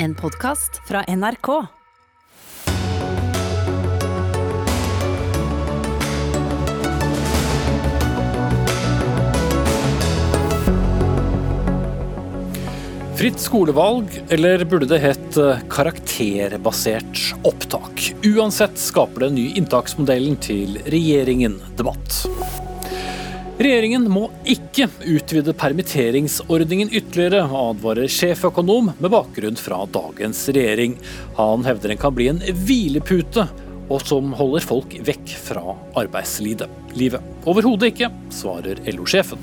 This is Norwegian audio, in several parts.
En podkast fra NRK. Fritt skolevalg, eller burde det hett eh, karakterbasert opptak? Uansett skaper den nye inntaksmodellen til regjeringen debatt. Regjeringen må ikke utvide permitteringsordningen ytterligere, advarer sjeføkonom med bakgrunn fra dagens regjering. Han hevder den kan bli en hvilepute, og som holder folk vekk fra arbeidslivet. Overhodet ikke, svarer LO-sjefen.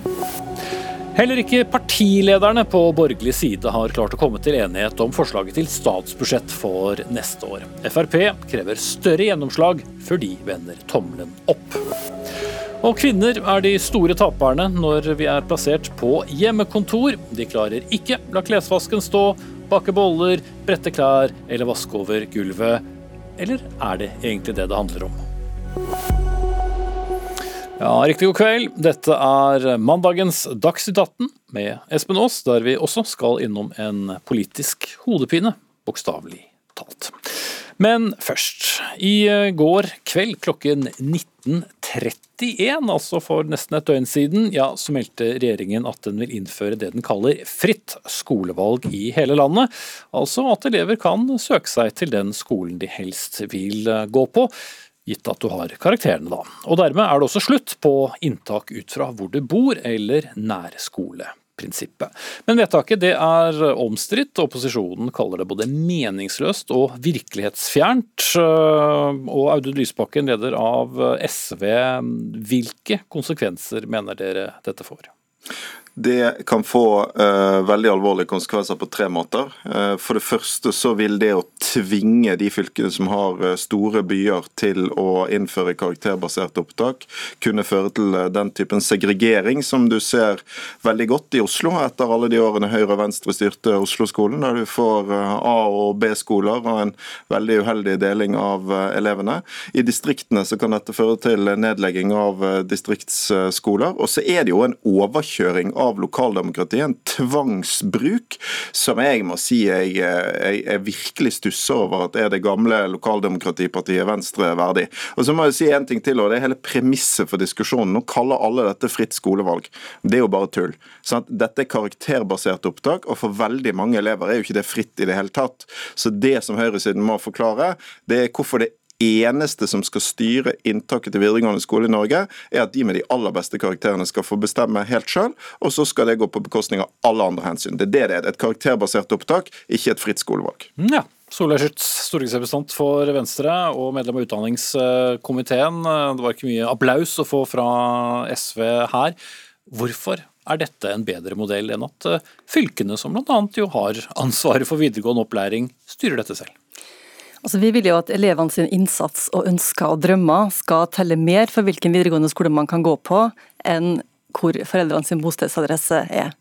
Heller ikke partilederne på borgerlig side har klart å komme til enighet om forslaget til statsbudsjett for neste år. Frp krever større gjennomslag før de vender tommelen opp. Og kvinner er de store taperne når vi er plassert på hjemmekontor. De klarer ikke la klesvasken stå, bake boller, brette klær eller vaske over gulvet. Eller er det egentlig det det handler om? Ja, Riktig god kveld. Dette er mandagens Dagsnytt 18 med Espen Aas, der vi også skal innom en politisk hodepine, bokstavelig talt. Men først. I går kveld klokken 19.31, altså for nesten et døgn siden, ja, så meldte regjeringen at den vil innføre det den kaller fritt skolevalg i hele landet. Altså at elever kan søke seg til den skolen de helst vil gå på gitt at du har karakterene, da. Og dermed er det også slutt på inntak ut fra hvor du bor eller nærskoleprinsippet. Men vedtaket det er omstridt. Opposisjonen kaller det både meningsløst og virkelighetsfjernt. Og Audun Lysbakken, leder av SV, hvilke konsekvenser mener dere dette får? Det kan få uh, veldig alvorlige konsekvenser på tre måter. Uh, for det første så vil det å tvinge de fylkene som har uh, store byer til å innføre karakterbasert opptak, kunne føre til den typen segregering som du ser veldig godt i Oslo etter alle de årene Høyre og Venstre styrte Oslo-skolen, der du får A- og B-skoler og en veldig uheldig deling av elevene. I distriktene så kan dette føre til nedlegging av distriktsskoler. Og så er det jo en overkjøring av av lokaldemokratiet, en tvangsbruk, som jeg må si jeg, jeg, jeg virkelig stusser over at er det gamle lokaldemokratipartiet Venstre verdig. Og så må jeg si en ting til, og det er hele premisset for diskusjonen. Nå kaller alle dette fritt skolevalg. Det er jo bare tull. Sånn dette er karakterbasert opptak, og for veldig mange elever er jo ikke det fritt i det hele tatt. Så det som høyresiden må forklare, det er hvorfor det eneste som skal styre inntaket til videregående skole i Norge, er at de med de aller beste karakterene skal få bestemme helt sjøl, og så skal det gå på bekostning av alle andre hensyn. Det er det det er. Et karakterbasert opptak, ikke et fritt skolevalg. Ja. Solveig Schütz, stortingsrepresentant for Venstre og medlem av utdanningskomiteen. Det var ikke mye applaus å få fra SV her. Hvorfor er dette en bedre modell enn at fylkene, som bl.a. jo har ansvaret for videregående opplæring, styrer dette selv? Altså, vi vil jo at elevene sin innsats og ønsker og drømmer skal telle mer for hvilken videregående skole man kan gå på, enn hvor foreldrene sin bostedsadresse er.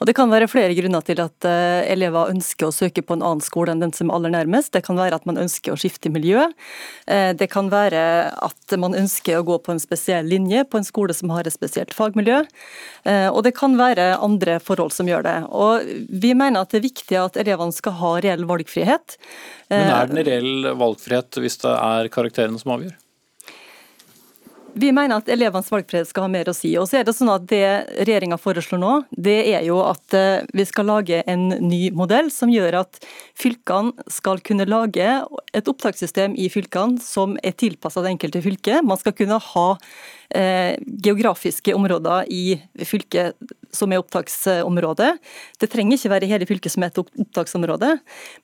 Og Det kan være flere grunner til at uh, elever ønsker å søke på en annen skole enn den som er aller nærmest. Det kan være at man ønsker å skifte miljø. Uh, det kan være at man ønsker å gå på en spesiell linje på en skole som har et spesielt fagmiljø. Uh, og det kan være andre forhold som gjør det. Og Vi mener at det er viktig at elevene skal ha reell valgfrihet. Men er det en reell valgfrihet hvis det er karakterene som avgjør? Vi mener at elevenes valgfrihet skal ha mer å si. Og så er Det sånn at det regjeringa foreslår nå, det er jo at eh, vi skal lage en ny modell som gjør at fylkene skal kunne lage et opptakssystem i fylkene som er tilpassa det enkelte fylket. Man skal kunne ha geografiske områder i fylket som er opptaksområde. Det trenger ikke være hele fylket som er et opptaksområde,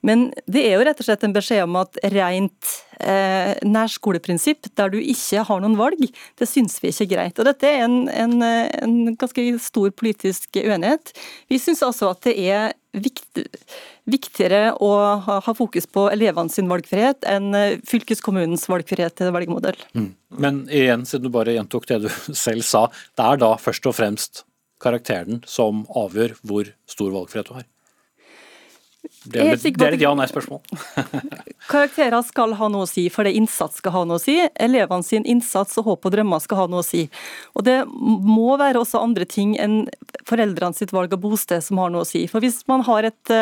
men det er jo rett og slett en beskjed om at rent eh, nærskoleprinsipp, der du ikke har noen valg, det syns vi ikke er greit. Og Dette er en, en, en ganske stor politisk uenighet. Vi syns altså at det er viktig, viktigere å ha, ha, fokus på elevene sin valgfrihet enn eh, fylkeskommunens valgfrihet til velgermodell. Mm. Men igjen, siden du bare gjentok det du selv sa, det er da først og fremst karakteren som avgjør hvor stor valgfrihet du har? Det er, det er et ja-nei-spørsmål. Karakterer skal ha noe å si, for det innsats skal ha noe å si. Elevene sin innsats og håp og drømmer skal ha noe å si. Og Det må være også andre ting enn foreldrene sitt valg av bosted som har noe å si. For Hvis man har et,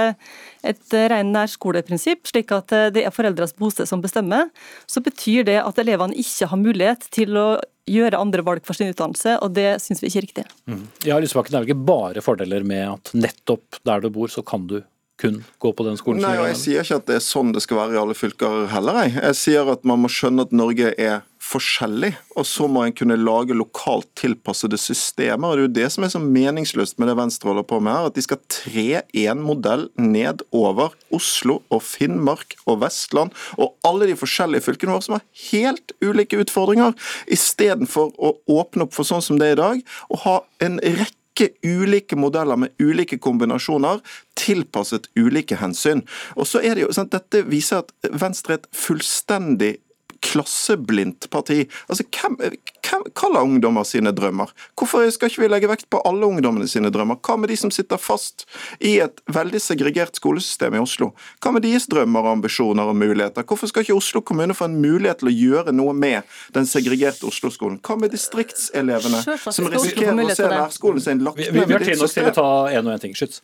et ren nærskoleprinsipp, slik at det er foreldres bosted som bestemmer, så betyr det at elevene ikke har mulighet til å gjøre andre valg for sin utdannelse, og det syns vi ikke er riktig. Mm. Ja, Lysbakken, det er vel ikke bare fordeler med at nettopp der du bor, så kan du kun gå på den skolen? Nei, Jeg sier ikke at det er sånn det skal være i alle fylker heller. Jeg, jeg sier at man må skjønne at Norge er forskjellig, og så må en kunne lage lokalt tilpassede systemer. og Det er jo det som er så meningsløst med det Venstre holder på med her, at de skal tre én modell ned over Oslo og Finnmark og Vestland og alle de forskjellige fylkene våre som har helt ulike utfordringer, istedenfor å åpne opp for sånn som det er i dag, og ha en rekke rekke ulike modeller med ulike kombinasjoner, tilpasset ulike hensyn. Og så er det jo, sant, Dette viser at Venstre er et fullstendig klasseblindt parti. Altså, hvem, hvem, Hva er ungdommer sine drømmer? Hvorfor skal ikke vi legge vekt på alle ungdommene sine drømmer? Hva med de som sitter fast i et veldig segregert skolesystem i Oslo? Hva med deres drømmer, ambisjoner og muligheter? Hvorfor skal ikke Oslo kommune få en mulighet til å gjøre noe med den segregerte Oslo-skolen? Hva med distriktselevene som risikerer å se nærskolen sin lagt ned? Vi, vi, vi har tid nok til å ta en og en ting. Skyts.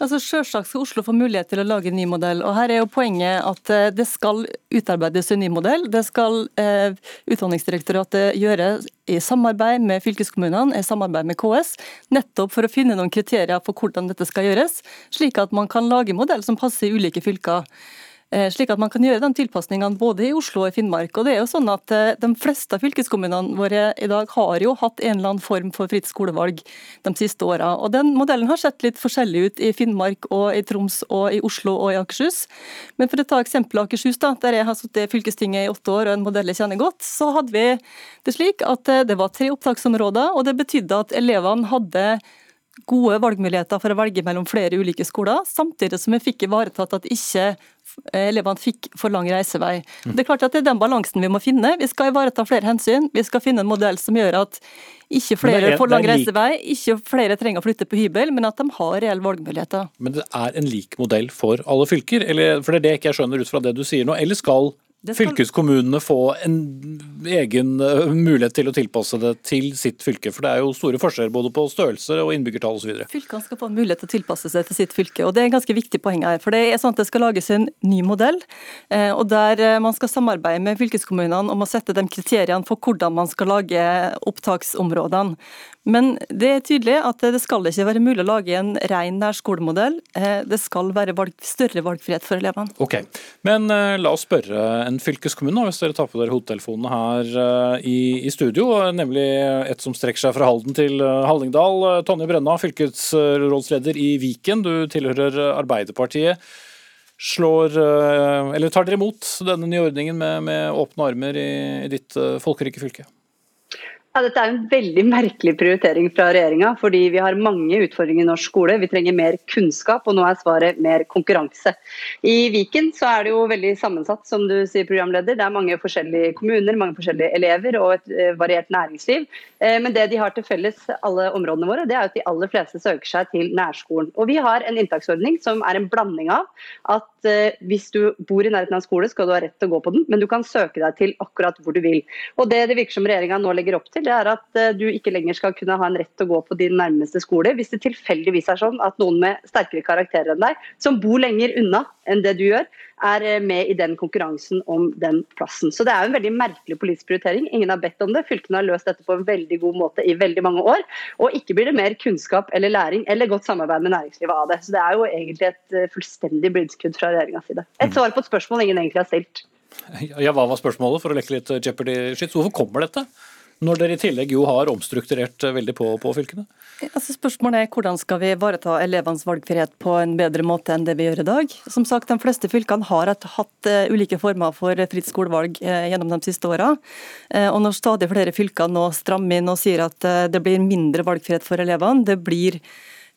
Altså, Selvsagt skal Oslo få mulighet til å lage en ny modell. og Her er jo poenget at eh, det skal utarbeides en ny modell. Det skal eh, Utdanningsdirektoratet gjøre i samarbeid med fylkeskommunene, i samarbeid med KS, nettopp for å finne noen kriterier for hvordan dette skal gjøres, slik at man kan lage en modell som passer i ulike fylker. Eh, slik at man kan gjøre de tilpasningene både i Oslo og i Finnmark. Og det er jo sånn at eh, De fleste av fylkeskommunene våre i dag har jo hatt en eller annen form for fritt skolevalg de siste åra. Den modellen har sett litt forskjellig ut i Finnmark og i Troms og i Oslo og i Akershus. Men for å ta eksempelet Akershus, da, der jeg har sittet i fylkestinget i åtte år og en modell jeg kjenner godt, så hadde vi det slik at eh, det var tre opptaksområder, og det betydde at elevene hadde gode valgmuligheter for å velge mellom flere ulike skoler, samtidig som vi fikk ivaretatt at ikke elevene fikk for lang reisevei. Det er klart at det er den balansen vi må finne. Vi skal ivareta flere hensyn. Vi skal finne en modell som gjør at ikke flere får lang reisevei, ikke flere trenger å flytte på hybel, men at de har reelle valgmuligheter. Men det er en lik modell for alle fylker? Eller, for det er det jeg ikke skjønner ut fra det du sier nå. Eller skal skal... fylkeskommunene få en egen eh, mulighet til å tilpasse det til sitt fylke? For det er jo store forskjeller både på størrelse og innbyggertall osv. Fylkene skal få en mulighet til å tilpasse seg til sitt fylke, og det er en ganske viktig poeng her. For det er sånn at det skal lages en ny modell, eh, og der eh, man skal samarbeide med fylkeskommunene om å sette de kriteriene for hvordan man skal lage opptaksområdene. Men det er tydelig at det skal ikke være mulig å lage en ren nærskolemodell. Det skal være valg, større valgfrihet for elevene. Ok, Men la oss spørre en fylkeskommune, hvis dere tar på dere hodetelefonene her eh, i, i, studio. Nemlig et som strekker seg fra Halden til eh, Hallingdal. Tonje Brenna, fylkesrådsleder i Viken, du tilhører Arbeiderpartiet. Slår, eh, eller tar dere imot denne nye ordningen med, med åpne armer i, i ditt folkerike fylke? Ja, dette er en veldig merkelig prioritering fra regjeringa, fordi vi har mange utfordringer i norsk skole. Vi trenger mer kunnskap, og nå er svaret mer konkurranse. I Viken så er det jo veldig sammensatt, som du sier, programleder. Det er mange forskjellige kommuner, mange forskjellige elever og et eh, variert næringsliv. Eh, men det de har til felles, alle områdene våre, det er at de aller fleste søker seg til nærskolen. Og vi har en inntaksordning som er en blanding av at eh, hvis du bor i nærheten av skole, skal du ha rett til å gå på den, men du kan søke deg til akkurat hvor du vil. Og det det virker som regjeringa nå legger opp til, til, det er at eh, du ikke lenger skal kunne ha en rett til å gå på din nærmeste skole hvis det tilfeldigvis er sånn at noen med sterkere karakterer enn deg, som bor lenger unna enn det du gjør, er eh, med i den konkurransen om den plassen. Så det er jo en veldig merkelig politisk prioritering. Ingen har bedt om det. Fylkene har løst dette på en veldig god måte i veldig mange år. Og ikke blir det mer kunnskap eller læring eller godt samarbeid med næringslivet av det. Så det er jo egentlig et eh, fullstendig blindskudd fra regjeringas side. Et svar på et spørsmål ingen egentlig har stilt. Ja, Hva var spørsmålet, for å leke litt Jeopardy-skitt? Hvorfor kommer dette? Når dere i tillegg jo har omstrukturert eh, veldig på, på fylkene? Altså spørsmålet er hvordan skal vi ivareta elevenes valgfrihet på en bedre måte enn det vi gjør i dag. Som sagt, De fleste fylkene har hatt uh, ulike former for fritt skolevalg uh, gjennom de siste åra. Når stadig flere fylker nå strammer inn og sier at det blir mindre valgfrihet for elevene, det blir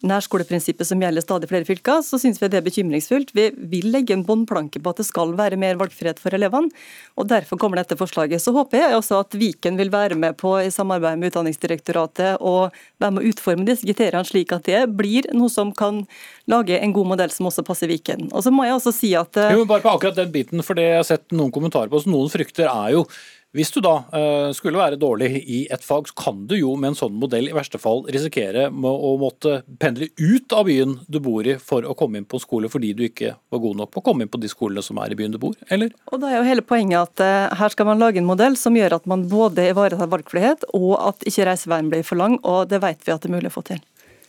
nærskoleprinsippet som gjelder stadig flere fylker, så syns vi det er bekymringsfullt. Vi vil legge en båndplanke på at det skal være mer valgfrihet for elevene, og derfor kommer dette forslaget. Så håper jeg også at Viken vil være med på i samarbeid med Utdanningsdirektoratet og være med å utforme disse kriteriene slik at det blir noe som kan lage en god modell som også passer Viken. Og så må jeg også si at... Jo, bare på akkurat den biten, for det jeg har sett noen kommentarer på, så noen frykter er jo hvis du da uh, skulle være dårlig i et fag, så kan du jo med en sånn modell i verste fall risikere å måtte pendle ut av byen du bor i for å komme inn på skole fordi du ikke var god nok på å komme inn på de skolene som er i byen du bor, eller? Og da er jo hele poenget at uh, her skal man lage en modell som gjør at man både ivaretar valgfrihet og at ikke reiseveien blir for lang, og det vet vi at det er mulig å få til.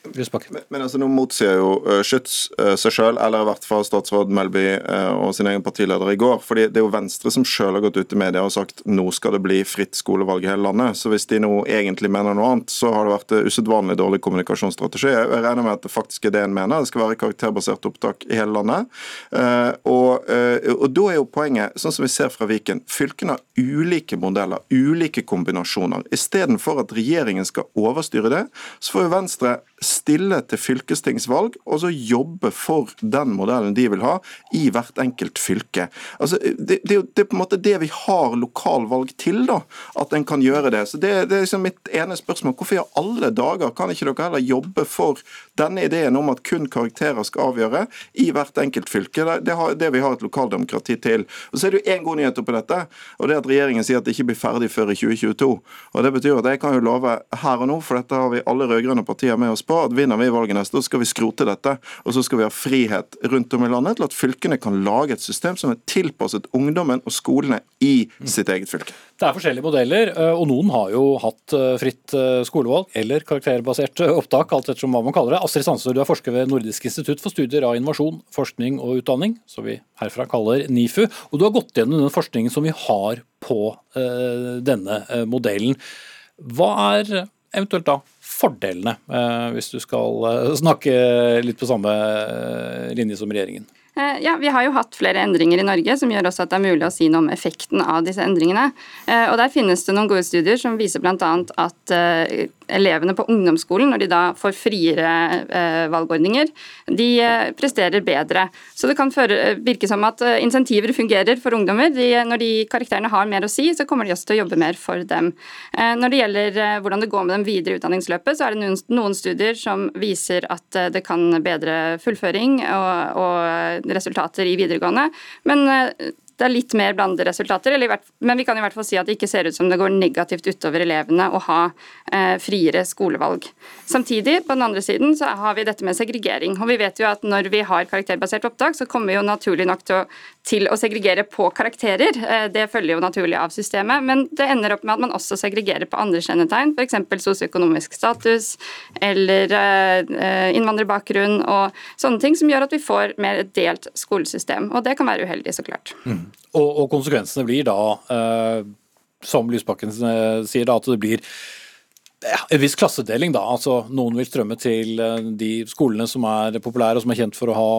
Men, men, altså nå motsier jo uh, Schütz uh, seg sjøl, eller i hvert fall statsråd Melby uh, og sin egen partileder i går. fordi Det er jo Venstre som sjøl har gått ut i media og sagt nå skal det bli fritt skolevalg i hele landet. Så hvis de nå egentlig mener noe annet, så har det vært usedvanlig dårlig kommunikasjonsstrategi. Jeg regner med at det faktisk er det en mener. Det skal være karakterbasert opptak i hele landet. Og, og da er jo poenget, sånn som vi ser fra Viken, fylkene har ulike modeller, ulike kombinasjoner. Istedenfor at regjeringen skal overstyre det, så får jo Venstre stille til fylkestingsvalg og så jobbe for den modellen de vil ha i hvert enkelt fylke. Altså, det, det, det, er på en måte det vi har lokalvalg til, da, at en kan gjøre det. Så Det, det er liksom mitt ene spørsmål. Hvorfor i alle dager kan ikke dere heller jobbe for denne ideen om at kun karakterer skal avgjøre i hvert enkelt fylke? Det er det vi har et lokaldemokrati til. Og Så er det jo én god nyhet oppi dette, og det er at regjeringen sier at det ikke blir ferdig før i 2022. Og Det betyr at jeg kan jo love her og nå, for dette har vi alle rød-grønne partier med oss på, at vinner vi valget neste år, skal vi skrote dette. Og så skal vi ha frihet rundt om i landet til at fylkene kan lage et system som er tilpasset ungdommen og skolene i sitt eget fylke. Det er forskjellige modeller, eh, og noen har jo hatt eh, fritt eh, skolevalg eller karakterbasert opptak, alt etter hva man kaller det. Astrid Sandsrud, du er forsker ved Nordisk institutt for studier av innovasjon, forskning og utdanning, som vi herfra kaller NIFU. Og du har gått gjennom den forskningen som vi har på denne modellen. Hva er eventuelt da fordelene, eh, hvis du skal eh, snakke litt på samme eh, linje som regjeringen? Ja, Vi har jo hatt flere endringer i Norge som gjør også at det er mulig å si noe om effekten av disse endringene. Og Der finnes det noen gode studier som viser bl.a. at elevene på ungdomsskolen, når de da får friere eh, valgordninger, de eh, presterer bedre. Så det kan virke som at eh, insentiver fungerer for ungdommer. De, når de karakterene har mer å si, så kommer de også til å jobbe mer for dem. Når det gjelder hvordan det går med dem videre utdanningsløpet, så er det noen, noen studier som viser at det kan bedre fullføring og, og resultater i videregående. Men det er litt mer blandede resultater, men vi kan i hvert fall si at det ikke ser ut som det går negativt utover elevene å ha eh, friere skolevalg. Samtidig, på den andre siden, så har vi dette med segregering. og vi vet jo at Når vi har karakterbasert opptak, så kommer vi jo naturlig nok til å, til å segregere på karakterer. Eh, det følger jo naturlig av systemet, men det ender opp med at man også segregerer på andre kjennetegn, f.eks. sosioøkonomisk status eller eh, innvandrerbakgrunn og sånne ting, som gjør at vi får mer et delt skolesystem. Og det kan være uheldig, så klart. Mm. Og, og, konsekvensene blir da, eh, som Lysbakken sier, da, at det blir ja, en viss klassedeling. da, altså Noen vil strømme til eh, de skolene som er populære og som er kjent for å ha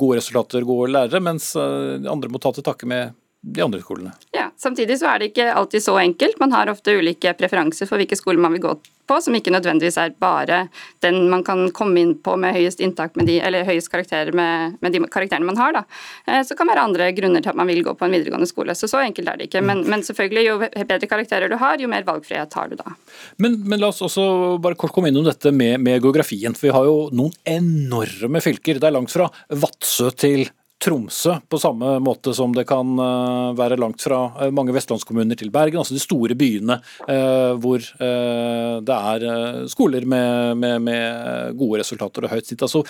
gode resultater, gode lærere, mens eh, andre må ta til takke med de andre skolene. Ja, Samtidig så er det ikke alltid så enkelt. Man har ofte ulike preferanser for hvilke skoler man vil gå på, som ikke nødvendigvis er bare den man kan komme inn på med høyest inntak med de, eller høyest karakterer med, med de karakterene man har. Da. Eh, så kan det være andre grunner til at man vil gå på en videregående skole. Så så enkelt er det ikke. Men, men selvfølgelig, jo bedre karakterer du har, jo mer valgfrihet har du da. Men, men la oss også bare kort komme innom dette med, med geografien. For vi har jo noen enorme fylker. Det er langt fra Vadsø til Tromsø, på samme måte som det kan eh, være langt fra eh, mange vestlandskommuner til Bergen. Altså de store byene eh, hvor det er skoler med, med, med gode resultater og høyt snitt. Altså,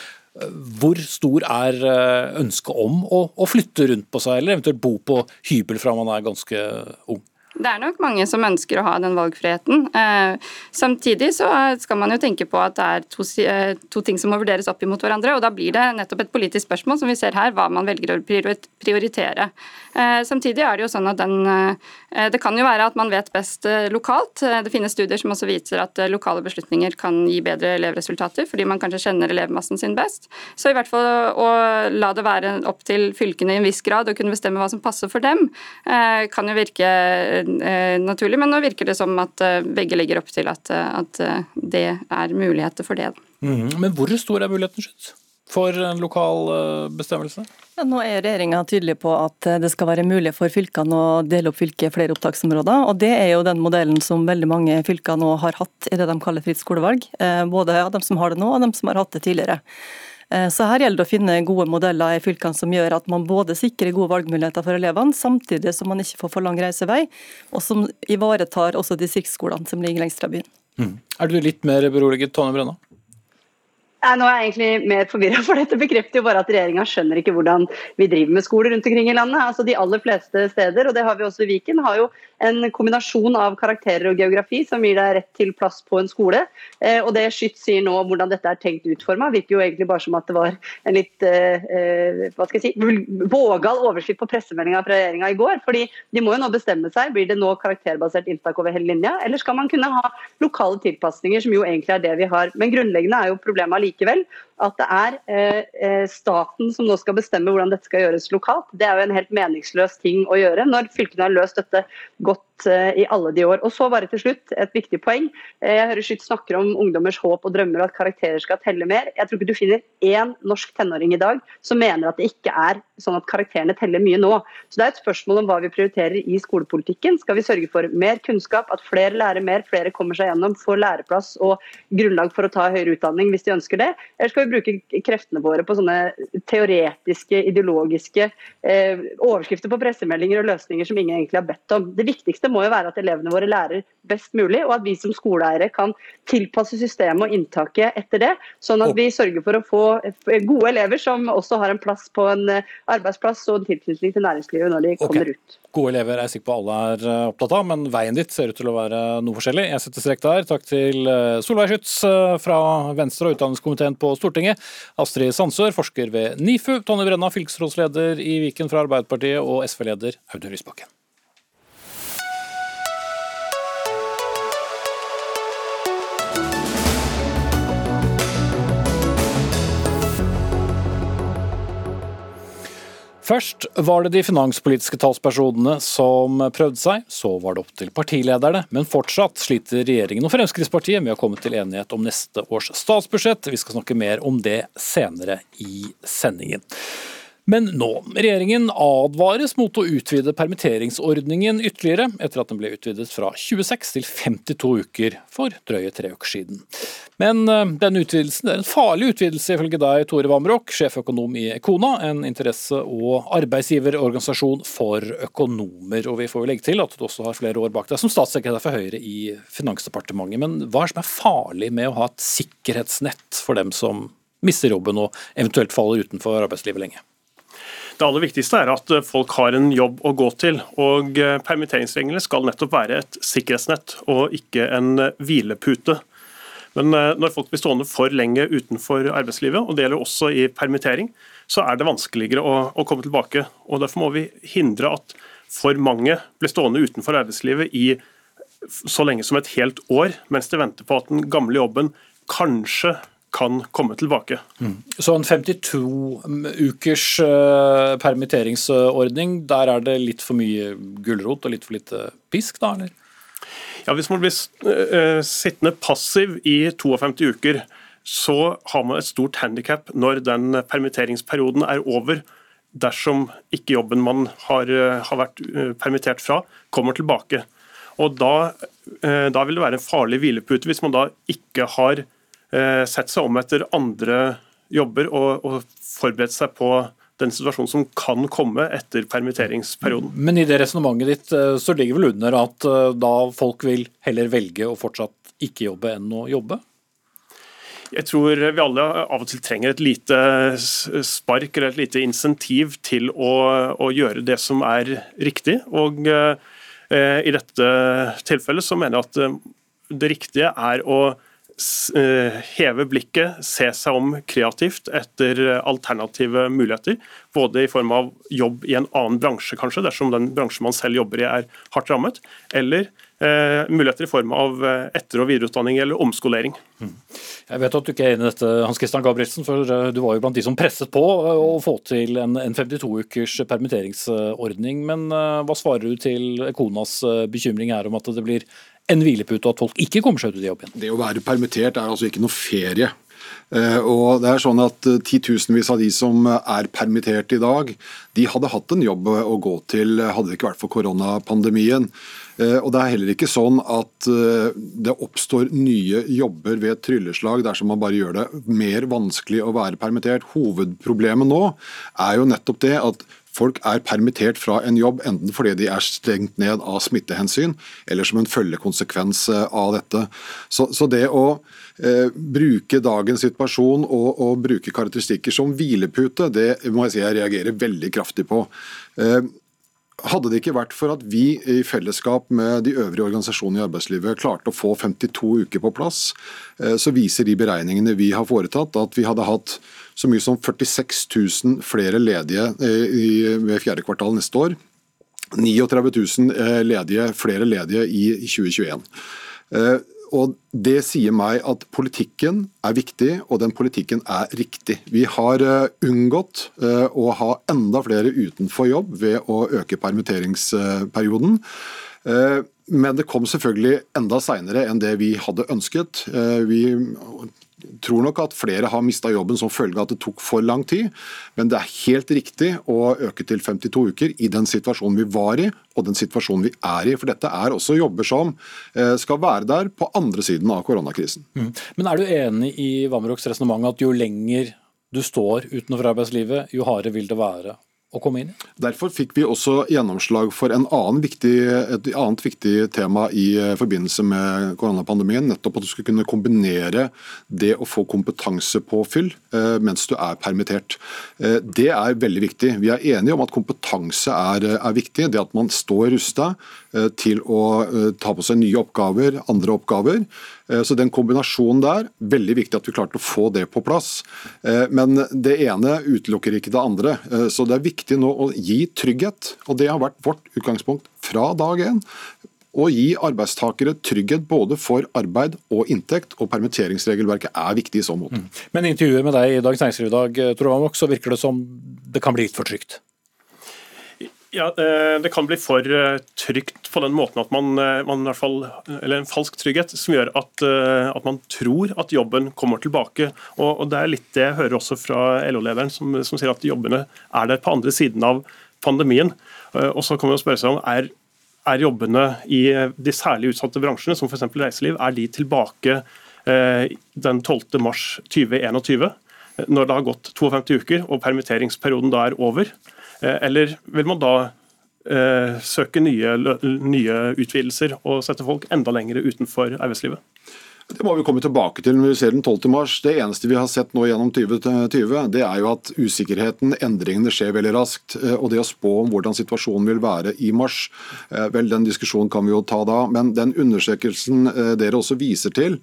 hvor stor er ønsket om å, å flytte rundt på seg, eller eventuelt bo på hybel fra man er ganske ung? Det er nok mange som ønsker å ha den valgfriheten. Eh, samtidig så skal man jo tenke på at det er to, eh, to, ting som må vurderes opp imot hverandre. og Da blir det nettopp et politisk spørsmål som vi ser her, hva man velger å prioritere. Eh, samtidig er det jo sånn at den, Det kan jo være at man vet best lokalt. Det finnes studier som også viser at lokale beslutninger kan gi bedre elevresultater, fordi man kanskje kjenner elevmassen sin best. Så i hvert fall å la det være opp til fylkene i en viss grad å kunne bestemme hva som passer for dem, kan jo virke eh, naturlig. Men nå virker det som at eh, begge legger opp til at, eh, det er muligheter for det. Mm. Men hvor stor er muligheten skyld for en lokal bestemmelse? Ja, nå er regjeringa tydelig på at det skal være mulig for fylkene å dele opp fylket i flere opptaksområder. og Det er jo den modellen som veldig mange fylker nå har hatt i det de kaller fritt skolevalg. Både av dem som har det nå, og dem som har hatt det tidligere. Eh, så her gjelder det å finne gode modeller i fylkene som gjør at man både sikrer gode valgmuligheter for elevene, samtidig som man ikke får for lang reisevei, og som ivaretar også distriktsskolene som ligger lengst fra byen. Mm. Er du litt mer beroliget, Tone Brenna? Nei, nå er jeg egentlig mer forvirra, for dette bekrefter jo bare at regjeringa skjønner ikke hvordan vi driver med skoler rundt omkring i landet. Altså De aller fleste steder, og det har vi også i Viken, har jo en kombinasjon av karakterer og geografi som gir deg rett til plass på en skole. Eh, og det Skytt sier nå hvordan dette er tenkt utforma, virker jo egentlig bare som at det var en litt eh, eh hva skal jeg si, vågal overskrift på pressemeldinga fra regjeringa i går. fordi de må jo nå bestemme seg. Blir det nå karakterbasert inntak over hele linja, eller skal man kunne ha lokale tilpasninger, som jo egentlig er det vi har. Men grunnleggende er jo problemet allikevel likevel. At det er eh, eh, staten som nå skal bestemme hvordan dette skal gjøres lokalt. Det er jo en helt meningsløs ting å gjøre når fylkene har løst dette godt eh, i alle de år. Og så bare til slutt, et viktig poeng. Jeg hører Skytt snakker om ungdommers håp og drømmer og at karakterer skal telle mer. Jeg tror ikke du finner én norsk tenåring i dag som mener at det ikke er sånn at karakterene teller mye nå. Så det er et spørsmål om hva vi prioriterer i skolepolitikken. Skal vi sørge for mer kunnskap, at flere lærer mer, flere kommer seg gjennom, får læreplass og grunnlag for å ta høyere utdanning hvis de ønsker det? Eller skal vi bruke kreftene våre på sånne teoretiske, ideologiske eh, overskrifter på pressemeldinger og løsninger som ingen egentlig har bedt om. Det viktigste må jo være at elevene våre lærer best mulig, og at vi som skoleeiere kan tilpasse systemet og inntaket etter det, sånn at vi sørger for å få gode elever som også har en plass på en eh, arbeidsplass og en tilknytning til næringslivet når de okay. kommer ut. Gode elever er jeg sikker på alle er eh, opptatt av, men veien ditt ser ut til å være noe forskjellig. Jeg setter strek der. Takk til Solveig Schytz fra Venstre og utdanningskomiteen på Stortinget. Stortinget. Astrid Sandsør, forsker ved NIFU. Tonje Brenna, fylkesrådsleder i Viken fra Arbeiderpartiet. Og SV-leder Audun Lysbakken. Først var det de finanspolitiske talspersonene som prøvde seg, så var det opp til partilederne. Men fortsatt sliter regjeringen og Fremskrittspartiet med å komme til enighet om neste års statsbudsjett. Vi skal snakke mer om det senere i sendingen. Men nå. Regjeringen advares mot å utvide permitteringsordningen ytterligere, etter at den ble utvidet fra 26 til 52 uker for drøye tre uker siden. Men eh, denne utvidelsen er en farlig utvidelse, ifølge deg, Tore Vamrok, sjeføkonom i Kona, en interesse- og arbeidsgiverorganisasjon for økonomer. Og vi får jo legge til at du også har flere år bak deg som statssekretær for Høyre i Finansdepartementet. Men hva er det som er farlig med å ha et sikkerhetsnett for dem som mister jobben og eventuelt faller utenfor arbeidslivet lenge? Det aller viktigste er at folk har en jobb å gå til. og eh, Permitteringsreglene skal nettopp være et sikkerhetsnett og ikke en eh, hvilepute. Men eh, når folk blir stående for lenge utenfor arbeidslivet, og det gjelder også i permittering, så er det vanskeligere å, å komme tilbake. og Derfor må vi hindre at for mange blir stående utenfor arbeidslivet i så lenge som et helt år, mens de venter på at den gamle jobben kanskje kan komme tilbake. Mm. Så en 52 ukers uh, permitteringsordning, der er det litt for mye gulrot og litt for lite pisk, da? eller? Ja, Hvis man blir uh, sittende passiv i 52 uker, så har man et stort handikap når den permitteringsperioden er over. Dersom ikke jobben man har, har vært permittert fra, kommer tilbake. Og da, da vil det være en farlig hvilepute hvis man da ikke har Eh, sett seg om etter andre jobber og, og forberedt seg på den situasjonen som kan komme etter permitteringsperioden. Men i det resonnementet ditt eh, så ligger vel under at eh, da folk vil heller velge å fortsatt ikke jobbe enn å jobbe? Jeg tror vi alle av og til trenger et lite spark eller et lite insentiv til å, å gjøre det som er riktig. Og eh, I dette tilfellet så mener jeg at det riktige er å eh, heve blikket, se seg om kreativt etter alternative muligheter. Både i form av jobb i en annen bransje, kanskje, dersom den bransjen man selv jobber i er hardt rammet, eller Eh, muligheter i form av eh, etter- og videreutdanning eller omskolering. Mm. Jeg vet at du ikke er enig i dette, Hans Christian Gabrielsen, for eh, du var jo blant de som presset på å få til en, en 52-ukers permitteringsordning. Men hva svarer du til Konas bekymring her om at det blir en hvilepute, og at folk ikke kommer seg ut i jobb igjen? Det å være permittert er altså ikke noe ferie. Og det er sånn at Titusenvis av de som er permittert i dag, de hadde hatt en jobb å gå til hadde det ikke vært for koronapandemien. Eh, og Det er heller ikke sånn at eh, det oppstår nye jobber ved et trylleslag dersom man bare gjør det mer vanskelig å være permittert. Hovedproblemet nå er jo nettopp det at folk er permittert fra en jobb enten fordi de er stengt ned av smittehensyn, eller som en følgekonsekvens eh, av dette. Så, så det å eh, bruke dagens situasjon og, og, bruke karakteristikker som hvilepute, det må jeg si jeg reagerer veldig kraftig på. Eh, hadde det ikke vært for at vi i fellesskap med de øvrige organisasjonene i arbeidslivet klarte å få 52 uker på plass, eh, så viser de beregningene vi har foretatt at vi hadde hatt så mye som 46 000 flere ledige eh, ved fjerde kvartal neste år. 39 000 eh, ledige, flere ledige i 2021. Og Det sier meg at politikken er viktig, og den politikken er riktig. Vi har eh, unngått eh, å ha enda flere utenfor jobb ved å øke permitteringsperioden. Eh, men det kom selvfølgelig enda seinere enn det vi hadde ønsket. Vi tror nok at flere har mista jobben som følge av at det tok for lang tid. Men det er helt riktig å øke til 52 uker i den situasjonen vi var i og den situasjonen vi er i. For dette er også jobber som eh, skal være der på andre siden av koronakrisen. Mm. Men er du enig i Vamroks resonnement at jo lenger du står utenfor arbeidslivet, jo hardere vil det være å komme inn i. Derfor fikk vi også gjennomslag for viktig, et annet viktig tema i eh, forbindelse med koronapandemien. Nettopp at du skulle kunne kombinere det å få kompetansepåfyll eh, mens du er permittert. Eh, det er veldig viktig. Vi er enige om at kompetanse er, er viktig. Det at man står rusta til å ta på seg nye oppgaver, andre oppgaver. Eh, så den kombinasjonen der, veldig viktig at vi klarte å få det på plass. Eh, men det ene utelukker ikke det andre. Eh, så det er viktig nå å gi trygghet, og det har vært vårt utgangspunkt fra dag én. Å gi arbeidstakere trygghet både for arbeid og inntekt, og permitteringsregelverket er viktig i så måte. Mm. Men intervjuet med deg i Dagens Næringsliv i dag, Tor så virker det som det kan bli litt for trygt? Ja, eh, Det kan bli for eh, trygt på den måten at man, eh, man i hvert fall, eller en falsk trygghet som gjør at, at, man tror at jobben kommer tilbake. Og, og Det er litt det jeg hører også fra LO-lederen, som, som, sier at jobbene er der på andre siden av pandemien. Og så kan man spørre seg om er, er jobbene i de særlig utsatte bransjene, som f.eks. reiseliv, er de tilbake den 12. mars 2021, når det har gått 52 uker og permitteringsperioden da er over? Eh, eller vil man da eh, søke nye, nye utvidelser og sette folk enda lenger utenfor arbeidslivet? Det må vi komme tilbake til når vi ser den 12. mars. Det eneste vi har sett nå gjennom 2020, det er jo at usikkerheten, endringene skjer veldig raskt. Eh, og det å spå om hvordan situasjonen vil være i mars, eh, vel den diskusjonen kan vi jo ta da. Men den undersøkelsen eh, dere også viser til,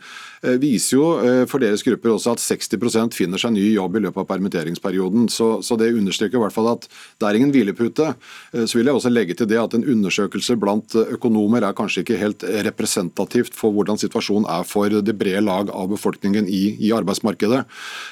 viser jo for deres grupper også at 60% finner seg ny jobb i løpet av permitteringsperioden. Så, så det understreker i hvert fall at det er ingen hvilepute. Så vil jeg også legge til det at en undersøkelse blant økonomer er kanskje ikke helt representativt for hvordan situasjonen er for det brede lag av befolkningen i, i arbeidsmarkedet.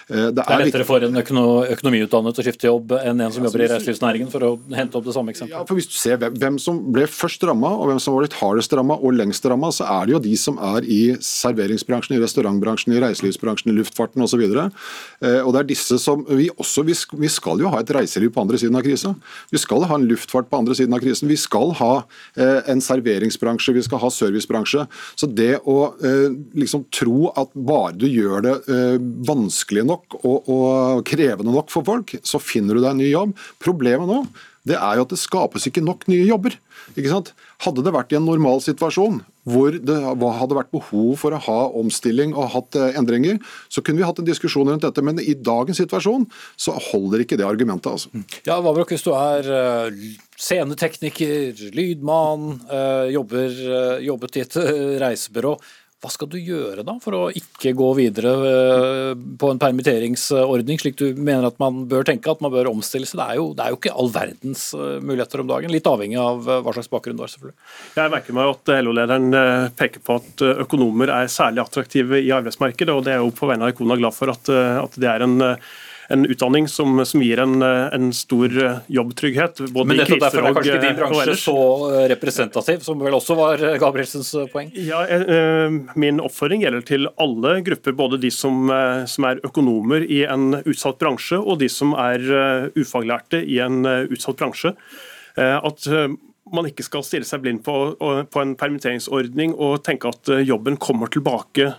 Eh, det er, det er lettere for en økono, økonomiutdannet å skifte jobb enn en som jobber i reiselivsnæringen, for å hente opp det samme eksempelet. Ja, for Hvis du ser hvem, hvem som ble først ramma, og hvem som var litt hardest ramma og lengst ramma, så er det jo de som er i serveringsbransjen, i restaurantbransjen, i reiselivsbransjen, i luftfarten osv. Eh, og det er disse som vi også, vi skal jo ha et reiseliv på andre siden av krisa. Vi skal ha en luftfart på andre siden av krisen. Vi skal ha eh, en serveringsbransje, vi skal ha servicebransje. Så det å liksom liksom tro at bare du gjør det uh, vanskelig nok og, og, krevende nok for folk, så finner du deg en ny jobb. Problemet nå det er jo at det skapes ikke nok nye jobber. Ikke sant? Hadde det vært i en normal situasjon hvor det hadde vært behov for å ha omstilling og hatt eh, endringer, så kunne vi hatt en diskusjon rundt dette. Men i dagens situasjon så holder ikke det argumentet. altså. Mm. Ja, Vavrok, hvis du er uh, scenetekniker, lydmann, jobber, jobbet i et reisebyrå. Hva skal du gjøre da for å ikke gå videre eh, på en permitteringsordning, slik du mener at man bør tenke, at man bør omstille seg? Det er jo, det er jo ikke all verdens eh, muligheter om dagen, litt avhengig av eh, hva slags bakgrunn du har, selvfølgelig. Jeg merker meg at LO-lederen peker på at økonomer er særlig attraktive i arbeidsmarkedet, og det er jo på vegne av Ikona glad for at, at det er en en utdanning som, som gir en, en, stor jobbtrygghet. både Men nettopp derfor er kanskje ikke din bransje så representativ, som vel også var Gabrielsens poeng? Ja, Min oppfordring gjelder til alle grupper, både de som, som er økonomer i en utsatt bransje, og de som er ufaglærte i en utsatt bransje. At man ikke skal stirre seg blind på, på en permitteringsordning og tenke at jobben kommer tilbake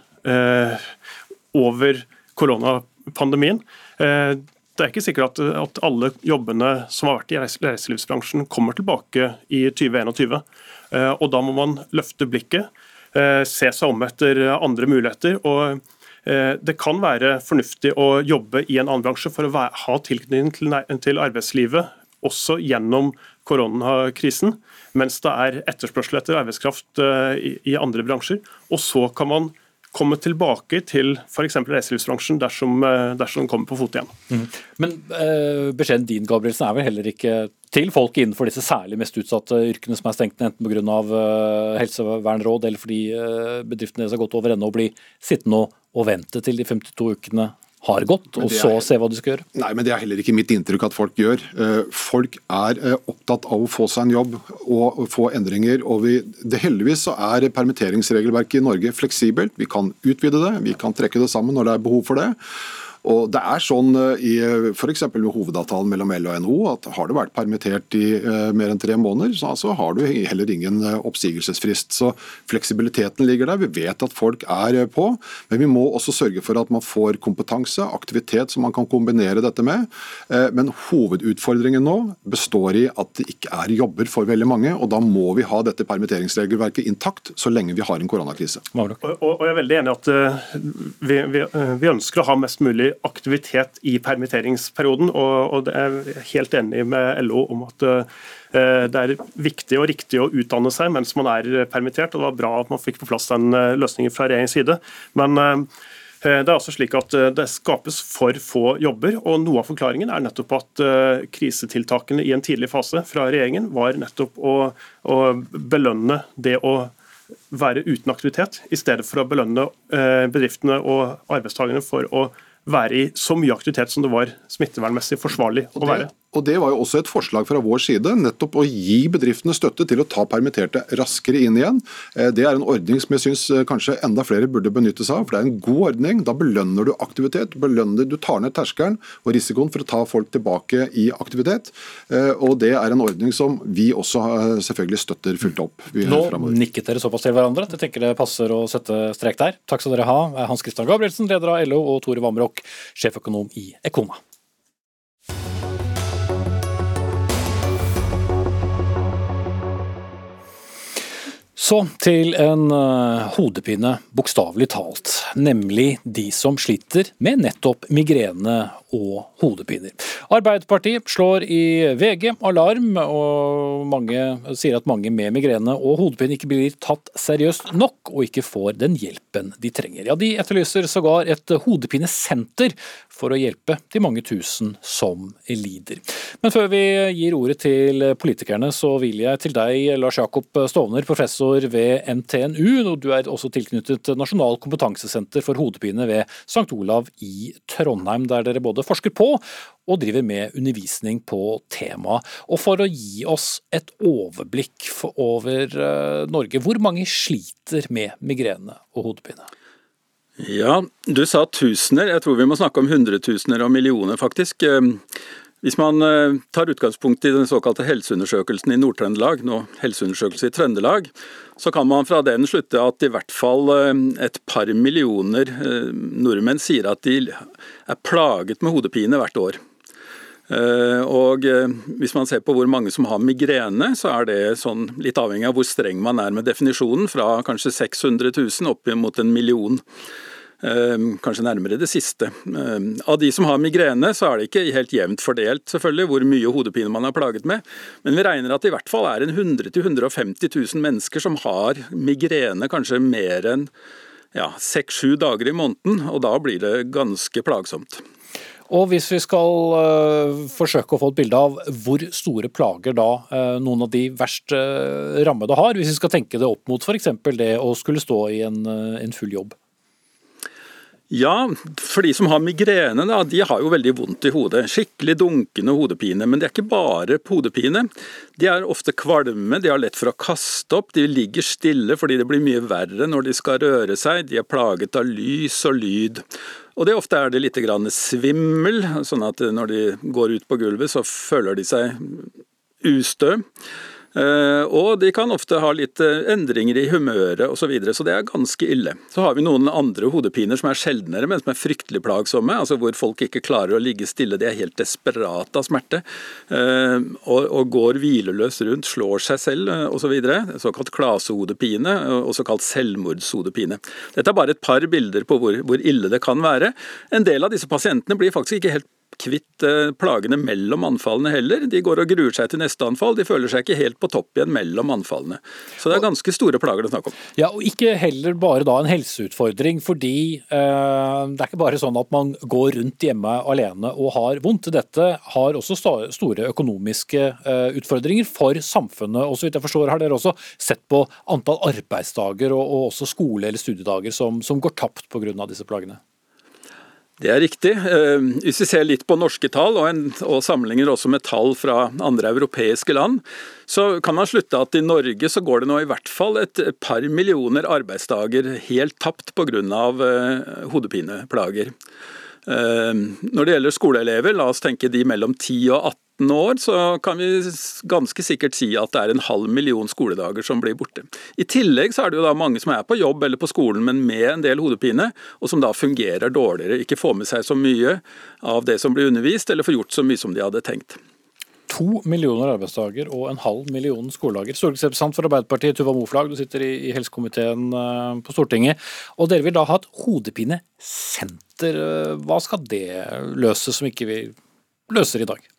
over koronapandemien. Eh, det er ikke sikkert at, at, alle jobbene som har vært i reiselivsbransjen kommer tilbake i 2021. Eh, og Da må man løfte blikket, eh, se seg om etter andre muligheter. og Det kan være fornuftig å jobbe i en annen bransje for å ha tilknytning til arbeidslivet også gjennom koronakrisen, mens det er etterspørsel etter arbeidskraft i andre bransjer. Og så kan man komme tilbake til f.eks. reiselivsbransjen dersom, eh, dersom den kommer på fot igjen. Mm. Men eh, beskjeden din Gabrielsen, er vel heller ikke til folk innenfor disse særlig mest utsatte yrkene som er stengt ned, enten pga. Uh, helsevernråd eller fordi uh, bedriftene deres har gått over ende og bli sittende og vente til de 52 ukene har gått, og så er, se hva du skal gjøre? Nei, men Det er heller ikke mitt inntrykk at folk gjør. Eh, folk er eh, opptatt av å få seg en jobb og få endringer. og vi, det Heldigvis så er permitteringsregelverket i Norge fleksibelt. Vi kan utvide det, vi kan trekke det sammen når det er behov for det. Og det er sånn eh, i f.eks. med hovedavtalen mellom L og NHO at har du vært permittert i uh, mer enn tre måneder, så altså, har du heller ingen oppsigelsesfrist. Så fleksibiliteten ligger der. Vi vet at folk er på, men vi må også sørge for at man får kompetanse, aktivitet som man kan kombinere dette med. Men hovedutfordringen nå består i at det ikke er jobber for veldig mange, og da må vi ha dette permitteringsregelverket intakt så lenge vi har en koronakrise. Og, og, og jeg er veldig enig i at vi, vi, vi ønsker å ha mest mulig aktivitet i permitteringsperioden. Og, det er helt enig med LO om at eh, det er viktig og riktig å utdanne seg mens man er permittert. og Det var bra at man fikk på plass den eh, løsningen fra regjeringens side. Men eh, det er altså slik at det skapes for få jobber, og noe av forklaringen er nettopp at krisetiltakene i en tidlig fase fra regjeringen var nettopp å, å belønne det å være uten aktivitet, i stedet for å belønne bedriftene og arbeidstakerne for å være i så mye aktivitet som det var smittevernmessig forsvarlig å være. Og Det var jo også et forslag fra vår side, nettopp å gi bedriftene støtte til å ta permitterte raskere inn igjen. Eh, det er en ordning som jeg syns eh, kanskje enda flere burde benytte seg av. for Det er en god ordning. Da belønner du aktivitet. belønner Du tar ned terskelen og risikoen for å ta folk tilbake i aktivitet. Eh, og Det er en ordning som vi også selvfølgelig støtter fullt opp. Nå fremover. nikket dere såpass til hverandre at jeg tenker det passer å sette strek der. Takk skal dere ha, Hans Christian Gabrielsen, leder av LO, og Tore Vamrok, sjeføkonom i Ekona. Så til en uh, hodepine, bokstavelig talt. Nemlig de som sliter med nettopp migrene og hodepiner. Arbeiderpartiet slår i VG alarm, og mange sier at mange med migrene og hodepine ikke blir tatt seriøst nok, og ikke får den hjelpen de trenger. Ja, De etterlyser sågar et hodepinesenter for å hjelpe de mange tusen som lider. Men før vi gir ordet til politikerne, så vil jeg til deg, Lars Jakob Stovner, professor ved NTNU. og Du er også tilknyttet Nasjonal kompetansesenter for hodepine ved St. Olav i Trondheim, der dere både forsker på og driver med undervisning på temaet. Og for å gi oss et overblikk over eh, Norge, hvor mange sliter med migrene og hodepine? Ja, du sa tusener. Jeg tror vi må snakke om hundretusener og millioner, faktisk. Hvis man eh, tar utgangspunkt i den såkalte helseundersøkelsen i Nord-Trøndelag, nå helseundersøkelse i Trøndelag, så kan man fra den slutte at i hvert fall eh, et par millioner eh, nordmenn sier at de er plaget med hodepine hvert år. Og Hvis man ser på hvor mange som har migrene, så er det sånn, litt avhengig av hvor streng man er med definisjonen, fra kanskje 600 000 opp mot en million. Ehm, kanskje nærmere det siste. Ehm, av de som har migrene, så er det ikke helt jevnt fordelt selvfølgelig hvor mye hodepine man er plaget med, men vi regner at det i hvert fall er en 100 000-150 000 mennesker som har migrene kanskje mer enn ja, seks-sju dager i måneden, og da blir det ganske plagsomt. Og hvis vi skal uh, forsøke å få et bilde av hvor store plager da uh, noen av de verst uh, rammede har, hvis vi skal tenke det opp mot f.eks. det å skulle stå i en, en full jobb? Ja, for de som har migrene, da, de har jo veldig vondt i hodet. Skikkelig dunkende hodepine. Men det er ikke bare hodepine. De er ofte kvalme, de har lett for å kaste opp, de ligger stille fordi det blir mye verre når de skal røre seg. De er plaget av lys og lyd. Og det ofte er det litt svimmel, sånn at når de går ut på gulvet så føler de seg ustø. Eh, og de kan ofte ha litt eh, endringer i humøret osv., så, videre, så det er ganske ille. Så har vi noen andre hodepiner som er sjeldnere, men som er fryktelig plagsomme. altså Hvor folk ikke klarer å ligge stille, de er helt desperate av smerte. Eh, og, går hvileløst rundt, slår seg selv osv. Så såkalt klasehodepine og såkalt selvmordshodepine. Dette er bare et par bilder på hvor ille det kan være. En del av disse pasientene blir faktisk ikke helt kvitt eh, plagene mellom anfallene heller. De går og gruer seg til neste anfall. De føler seg ikke helt på topp igjen mellom anfallene. Så det er ganske store plager det er snakk om. Ja, og Ikke heller bare da en helseutfordring, fordi eh, det er ikke bare sånn at man går rundt hjemme alene og har vondt. Dette har også store økonomiske eh, utfordringer for samfunnet. Og så vidt jeg forstår har dere også sett på antall arbeidsdager og, og også skole- eller studiedager som, som går tapt pga. disse plagene. Det er riktig. Eh, hvis vi ser litt på norske tall, og, en, og, sammenligner også med tall fra andre europeiske land, så kan man slutte at i Norge så går det nå i hvert fall et par millioner arbeidsdager helt tapt pga. Eh, hodepineplager. Eh, når det gjelder skoleelever, la oss tenke de mellom 10 og 18 år, så kan vi ganske sikkert si at det er en halv million skoledager som blir borte. I tillegg så er det jo da mange som er på jobb eller på skolen, men med en del hodepine, og som da fungerer dårligere. Ikke får med seg så mye av det som blir undervist, eller får gjort så mye som de hadde tenkt. To millioner arbeidsdager og en halv million skoledager. Stortingsrepresentant for Arbeiderpartiet, Tuva Moflag, du sitter i, helsekomiteen uh, på Stortinget. Og dere vil da ha et hodepinesenter. Uh, hva skal det løse som ikke vi løser i dag?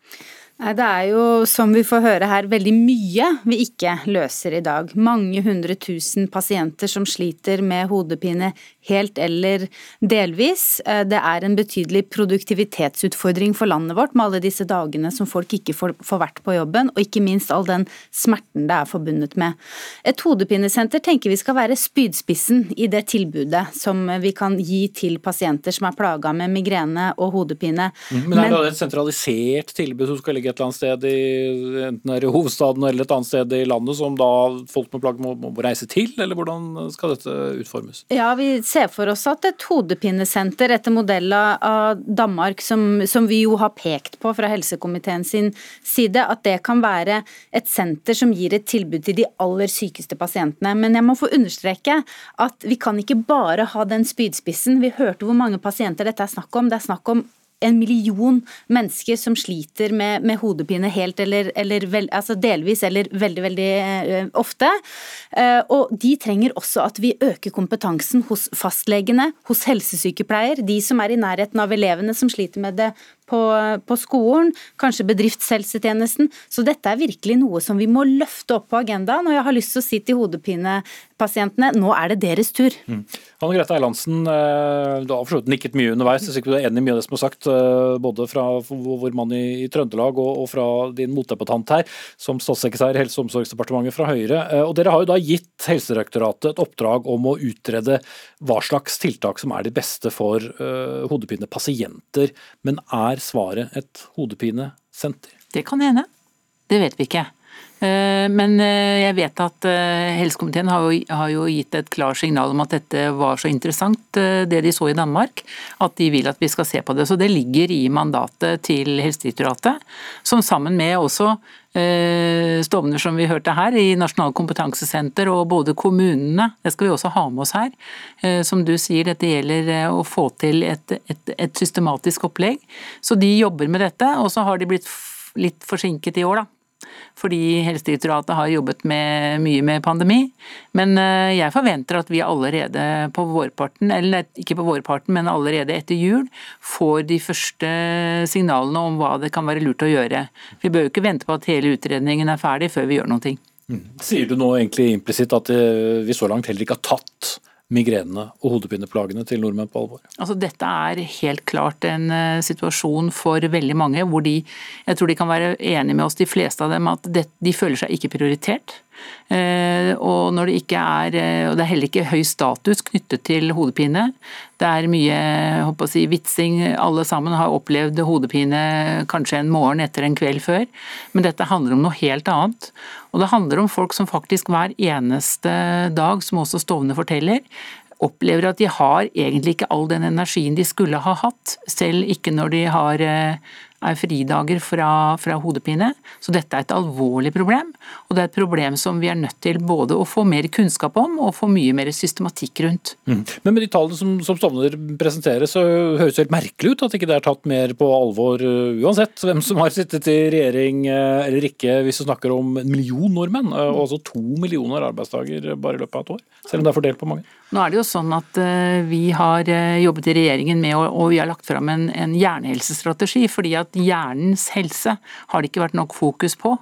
Nei, Det er jo, som vi får høre her, veldig mye vi ikke løser i dag. Mange hundre tusen pasienter som sliter med hodepine helt eller delvis. Eh, det er en betydelig produktivitetsutfordring for landet vårt med alle disse dagene som folk ikke får, får vært på jobben, og ikke minst all den smerten det er forbundet med. Et hodepinesenter tenker vi skal være spydspissen i det tilbudet som vi kan gi til pasienter som er plaga med migrene og hodepine. Mm, men er det et sentralisert tilbud som skal ligge ligge et eller annet sted i enten er i hovedstaden eller et annet sted i landet som da folk med plagg må, må, reise til, eller hvordan skal dette utformes? Ja, Vi ser for oss at et hodepinesenter etter modell av Danmark, som, som vi jo har pekt på fra helsekomiteen sin side, at det kan være et senter som gir et tilbud til de aller sykeste pasientene. Men jeg må få understreke at vi kan ikke bare ha den spydspissen. Vi hørte hvor mange pasienter dette er snakk om. Det er snakk om en million mennesker som sliter med, med hodepine helt eller, eller vel, altså delvis eller veldig, veldig uh, ofte. Uh, og de trenger også at vi øker kompetansen hos fastlegene, hos helsesykepleier, de som er i nærheten av elevene som sliter med det på, på, skolen, kanskje bedriftshelsetjenesten. Så dette er virkelig noe som vi må løfte opp på agendaen. Og jeg har lyst til å si til hodepinepasientene, nå er det deres tur. Mm. Anne Grete Eilandsen, eh, du har forstått nikket mye underveis. Jeg er sikker du er enig i mye av det som er sagt, eh, både fra vår mann i, Trøndelag og, og fra din motdebattant her, som statssekretær i Helse- og omsorgsdepartementet fra Høyre. Eh, og Dere har jo da gitt Helsedirektoratet et oppdrag om å utrede hva slags tiltak som er de beste for hodepinepasienter. Men er er svaret et hodepinesenter? Det kan hende. Det vet vi ikke. Eh, men eh, jeg vet at eh, helsekomiteen har jo gitt et klart signal om at dette var så interessant, det de så i Danmark, at de vil at vi skal se på det. Så det ligger i mandatet til Helsedirektoratet, som sammen med også Stovner, som vi hørte her, i Nasjonal kompetansesenter og både kommunene, det skal vi også ha med oss her. Som du sier, dette gjelder å få til et, et, et systematisk opplegg. Så de jobber med dette, og så har de blitt litt forsinket i år, da fordi Helsedirektoratet har jobbet med, mye med pandemi. Men eh, jeg forventer at vi allerede på vårparten, eller ikke på vårparten, men allerede etter jul, får de første signalene om hva det kan være lurt å gjøre. Vi bør jo ikke vente på at hele utredningen er ferdig før vi gjør noe. Mm. Sier du nå egentlig implisitt at eh, vi så langt heller ikke har tatt migrene og hodepineplagene til nordmenn på alvor? Altså, dette er helt klart en uh, situasjon for veldig mange hvor de jeg tror de kan være enige med oss, de fleste av dem, at det, de føler seg ikke prioritert. Uh, og når det ikke er uh, og det er heller ikke høy status knyttet til hodepine. Det er mye håper å si, vitsing. Alle sammen har opplevd hodepine kanskje en morgen etter en kveld før. Men dette handler om noe helt annet. Og det handler om folk som faktisk hver eneste dag, som også Stovne forteller, opplever at de har egentlig ikke all den energien de skulle ha hatt, selv ikke når de har er fridager fra, fra, hodepine. Så dette er et alvorlig problem, og det er et problem som vi er nødt til både å få mer kunnskap om og få mye mer systematikk rundt. Mm. Men med de tallene som, som Stovner presenterer, så høres det helt merkelig ut at ikke det er tatt mer på alvor, uh, uansett hvem som har sittet i regjering uh, eller ikke, hvis du snakker om en million nordmenn, uh, og altså to millioner arbeidsdager bare i løpet av et år, selv om det er fordelt på mange. Nå er det jo sånn at Vi har jobbet i regjeringen med, og vi har lagt fram en, en hjernehelsestrategi. fordi at hjernens helse har det ikke vært nok fokus på.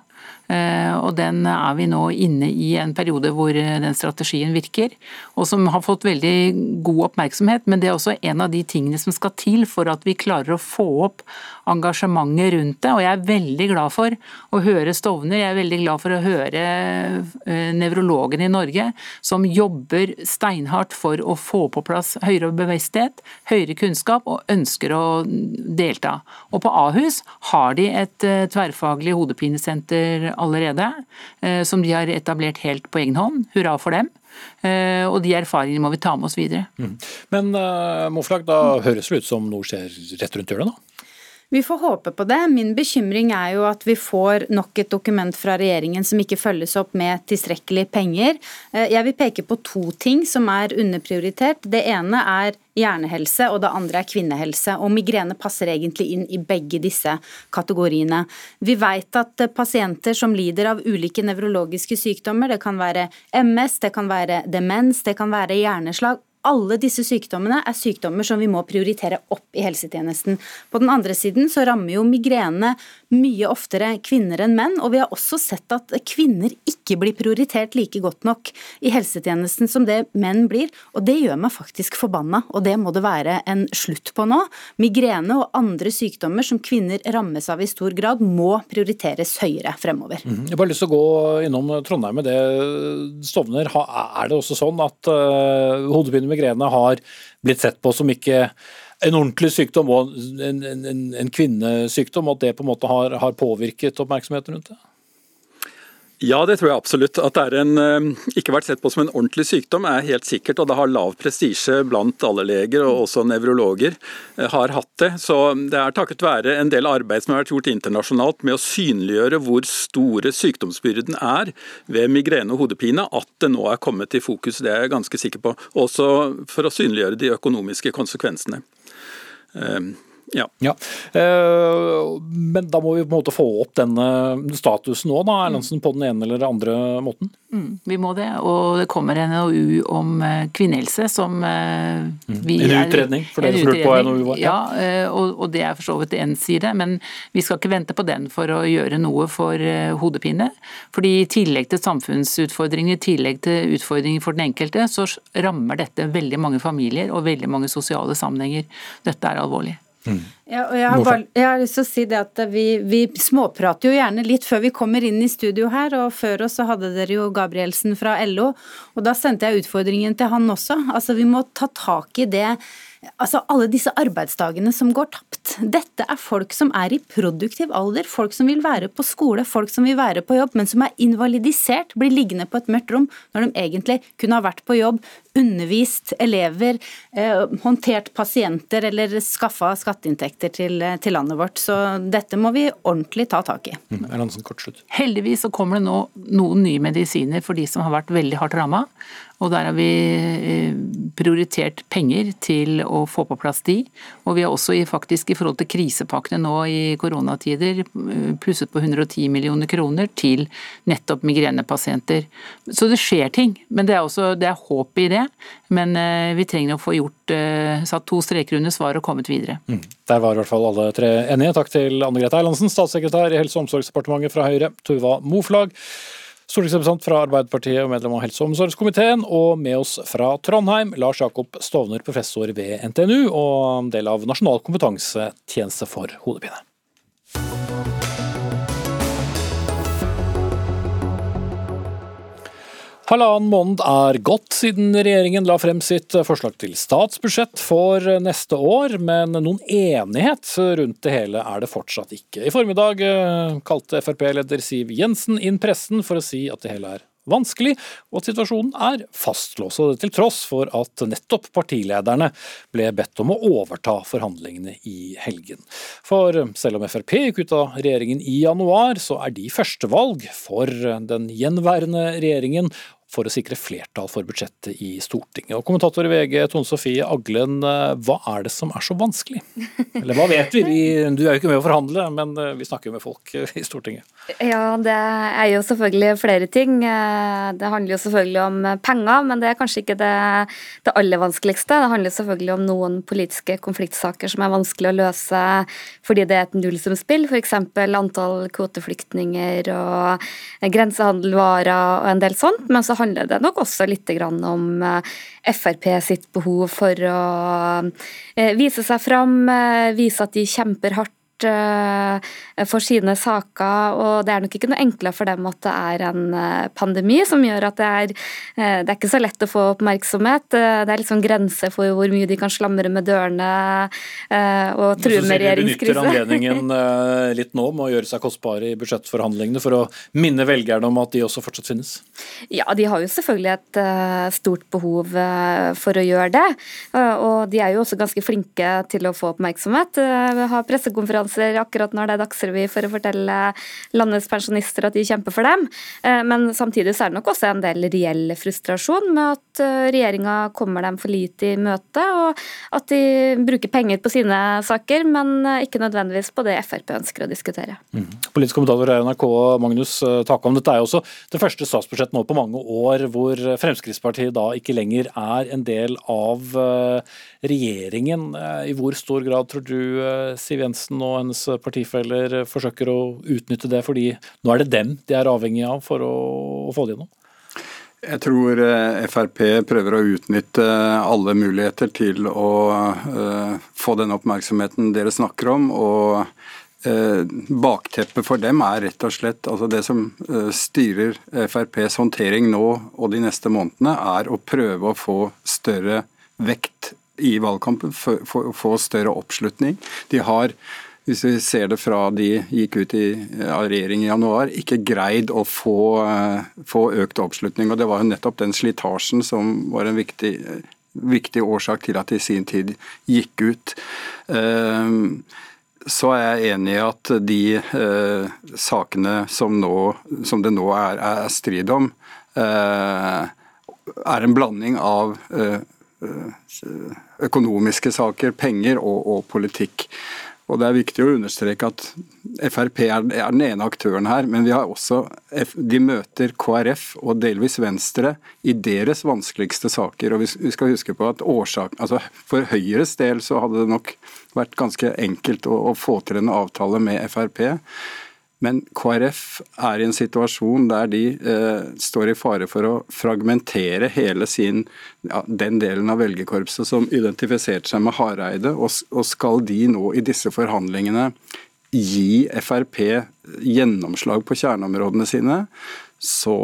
Eh, og den er vi nå inne i en periode hvor eh, den strategien virker, og som har fått veldig god oppmerksomhet. Men det er også en av de tingene som skal til for at vi klarer å få opp engasjementet rundt det. Og jeg er veldig glad for å høre Stovner, jeg er veldig glad for å høre eh, nevrologene i Norge som jobber steinhardt for å få på plass høyere bevissthet, høyere kunnskap og ønsker å delta. Og på Ahus har de et tverrfaglig hodepinesenter allerede, eh, som de har etablert helt på egen hånd. Hurra for dem. Eh, og de erfaringene må vi ta med oss videre. Mm. Men uh, Moflag, da høres det ut som noe skjer rett rundt hjørnet, da? Vi får håpe på det. Min bekymring er jo at vi får nok et dokument fra regjeringen som ikke følges opp med tilstrekkelig penger. Eh, jeg vil peke på to ting som er underprioritert. Det ene er hjernehelse, og det andre er kvinnehelse. Og migrene passer egentlig inn i begge disse kategoriene. Vi vet at pasienter som lider av ulike nevrologiske sykdommer, det kan være MS, det kan være demens, det kan være hjerneslag, alle disse sykdommene er sykdommer som vi må prioritere opp i helsetjenesten. På den andre siden så rammer jo migrene mye oftere kvinner enn menn, og vi har også sett at kvinner ikke blir prioritert like godt nok i helsetjenesten som det menn blir, og det gjør meg faktisk forbanna, og det må det være en slutt på nå. Migrene og andre sykdommer som kvinner rammes av i stor grad, må prioriteres høyere fremover. Mhm. Jeg har bare lyst til å gå innom Trondheim med det. Stovner, er det også sånn at uh, hodepine migrene har blitt sett på som ikke en ordentlig sykdom og en, en, en kvinnesykdom, og at det på en måte har, har påvirket oppmerksomheten rundt det? Ja, det tror jeg absolutt. At det er en, eh, ikke vært sett på som en ordentlig sykdom er helt sikkert, og det har lav prestisje blant alle leger, og også nevrologer eh, har hatt det. Så det er takket være en del arbeid som har vært gjort internasjonalt med å synliggjøre hvor store sykdomsbyrden er ved migrene og hodepine, at det nå er kommet i fokus. Det er jeg ganske sikker på. Også for å synliggjøre de økonomiske konsekvensene. Ja. ja. Eh, men da må vi på en måte få opp denne statusen òg, da, Erlandsen, på den ene eller andre måten? Mm, vi må det, og det kommer en NOU om eh, kvinnehelse som eh, mm. vi En utredning, for dere som lurte på NOU var? Ja, og, og det er for så vidt én side, men vi skal ikke vente på den for å gjøre noe for hodepine. fordi i tillegg til samfunnsutfordringer, i tillegg til utfordringer for den enkelte, så rammer dette veldig mange familier og veldig mange sosiale sammenhenger. Dette er alvorlig. Mm. Ja, og jeg har, bare, jeg har, lyst til å si det at vi, vi, småprater jo gjerne litt før vi kommer inn i studio her, og før oss så hadde dere jo Gabrielsen fra LO, og da sendte jeg utfordringen til han også. Altså vi må ta tak i det Altså alle disse arbeidsdagene som går tapt. Dette er folk som er i produktiv alder, folk som vil være på skole, folk som vil være på jobb, men som er invalidisert, blir liggende på et mørkt rom når de egentlig kunne ha vært på jobb, undervist elever, eh, håndtert pasienter eller skaffa skatteinntekter til, eh, til, landet vårt. Så dette må vi ordentlig ta tak i. Mm, Heldigvis så kommer det nå noen nye medisiner for de som har vært veldig hardt ramma. Og der har vi eh, prioritert penger til å få på plass de. Og vi har også faktisk i forhold til krisepakkene nå i koronatider eh, plusset på 110 millioner kroner til nettopp migrenepasienter. Så det skjer ting. Men det er også det er håp i det. Men eh, vi trenger å få gjort satt to streker under svaret og kommet videre. Mm. Der var i hvert fall alle tre enige. Takk til Anne Grete Eilandsen, statssekretær i Helse- og omsorgsdepartementet fra Høyre, Tuva Moflag Stortingsrepresentant fra Arbeiderpartiet og medlem av helse- og omsorgskomiteen. Og med oss fra Trondheim, Lars Jakob Stovner, professor ved NTNU og del av Nasjonal kompetansetjeneste for hodepine. Halvannen måned er gått siden regjeringen la frem sitt forslag til statsbudsjett for neste år, men noen enighet rundt det hele er det fortsatt ikke. I formiddag eh, kalte Frp-leder Siv Jensen inn pressen for å si at det hele er vanskelig, og at situasjonen er fastlåst. Til tross for at nettopp partilederne ble bedt om å overta forhandlingene i helgen. For selv om Frp gikk ut av regjeringen i januar, så er de førstevalg for den gjenværende regjeringen for å sikre flertall for budsjettet i Stortinget. Og Kommentator i VG Tone Sofie Aglen, eh, hva er det som er så vanskelig? Eller hva vet vi? vi du er jo ikke med å forhandle, men eh, vi snakker jo med folk eh, i Stortinget. Ja, det er jo selvfølgelig flere ting. Det handler jo selvfølgelig om penger, men det er kanskje ikke det, det aller vanskeligste. Det handler selvfølgelig om noen politiske konfliktsaker som er vanskelig å løse fordi det er et nullsumspill, f.eks. antall kvoteflyktninger og grensehandelvarer og en del sånt. men så handler det nok også litt om eh, Frp sitt behov for å eh, vise seg fram, eh, vise at de kjemper hardt Eh, for sine saker, og det er nok ikke noe enklere for dem at det er en eh, pandemi som gjør at det er, eh, det er ikke så lett å få oppmerksomhet. Det er liksom grenser for hvor mye de kan slamre med dørene og true med regjeringskrise. Så benytter anledningen litt nå med å gjøre seg kostbare i budsjettforhandlingene for å minne velgerne om at de også fortsatt finnes? Ja, de har jo selvfølgelig et stort behov for å gjøre det. Og de er jo også ganske flinke til å få oppmerksomhet. Vi har pressekonferanse pressekonferanser akkurat når det er Dagsrevy for å fortelle landets pensjonister at de kjemper for dem. Eh, men samtidig så er det nok også en del reell frustrasjon med at eh, regjeringa kommer dem for lite i møte, og at de bruker penger på sine saker, men eh, ikke nødvendigvis på det Frp ønsker å diskutere. Mm. Politisk kommentator i NRK, Magnus Takam. Dette er jo også det første statsbudsjettet nå på mange år hvor Fremskrittspartiet da ikke lenger er en del av regjeringen. I hvor stor grad tror du Siv Jensen og hennes partifeller forsøker å utnytte det, fordi nå er det dem de er avhengig av for å, få det gjennom? Jeg tror eh, Frp prøver å utnytte alle muligheter til å få den oppmerksomheten dere snakker om. og Bakteppet for dem er rett og slett altså det som styrer FrPs håndtering nå og de neste månedene, er å prøve å få større vekt i valgkampen, få større oppslutning. De har hvis vi ser det fra de gikk ut av regjering i januar, ikke greid å få, uh, få, økt oppslutning. og Det var jo nettopp den slitasjen som var en viktig, viktig årsak til at de i sin tid gikk ut. Uh, så er jeg enig i at de uh, sakene som, nå, som, det nå er, er strid om, er en blanding av økonomiske saker, penger og, og politikk. Og Det er viktig å understreke at Frp er den ene aktøren her, men vi har også, de møter KrF og delvis Venstre i deres vanskeligste saker. og Vi skal huske på at årsak, altså For Høyres del så hadde det nok vært ganske enkelt å, å få til en avtale med Frp. Men KrF er i en situasjon der de eh, står i fare for å fragmentere hele sin, ja, den delen av velgerkorpset som identifiserte seg med Hareide. Og, og skal de nå i disse forhandlingene gi Frp gjennomslag på kjerneområdene sine, så,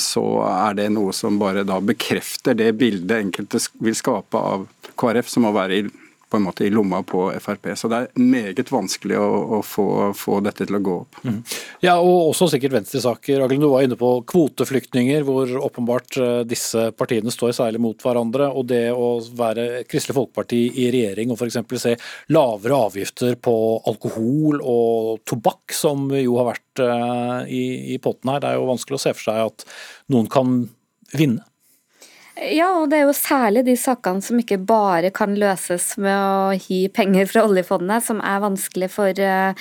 så, er det noe som bare da bekrefter det bildet enkelte vil skape av KrF, som må være i på en måte i lomma på Frp. Så det er meget vanskelig å, å få, få, dette til å gå opp. Mm. Ja, og også sikkert venstresaker. Aglen, du var inne på kvoteflyktninger, hvor åpenbart eh, disse partiene står særlig mot hverandre. Og det å være Kristelig Folkeparti i regjering og f.eks. se lavere avgifter på alkohol og tobakk, som jo har vært uh, i, i potten her. Det er jo vanskelig å se for seg at noen kan vinne. Ja, og det er jo særlig de sakene som ikke bare kan løses med å gi penger fra oljefondet, som er vanskelig for Eh,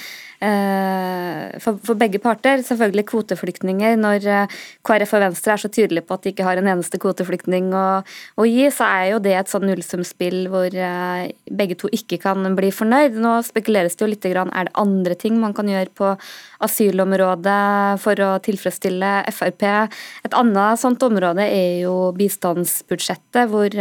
for, for, begge parter. Selvfølgelig kvoteflyktninger. Når eh, KrF og Venstre er så tydelige på at de ikke har en eneste kvoteflyktning å, å gi, så er jo det et sånn nullsumspill hvor eh, begge to ikke kan bli fornøyd. Nå spekuleres det jo litt er det andre ting man kan gjøre på asylområdet for å tilfredsstille Frp. Et annet sånt område er jo bistandsbudsjettet, hvor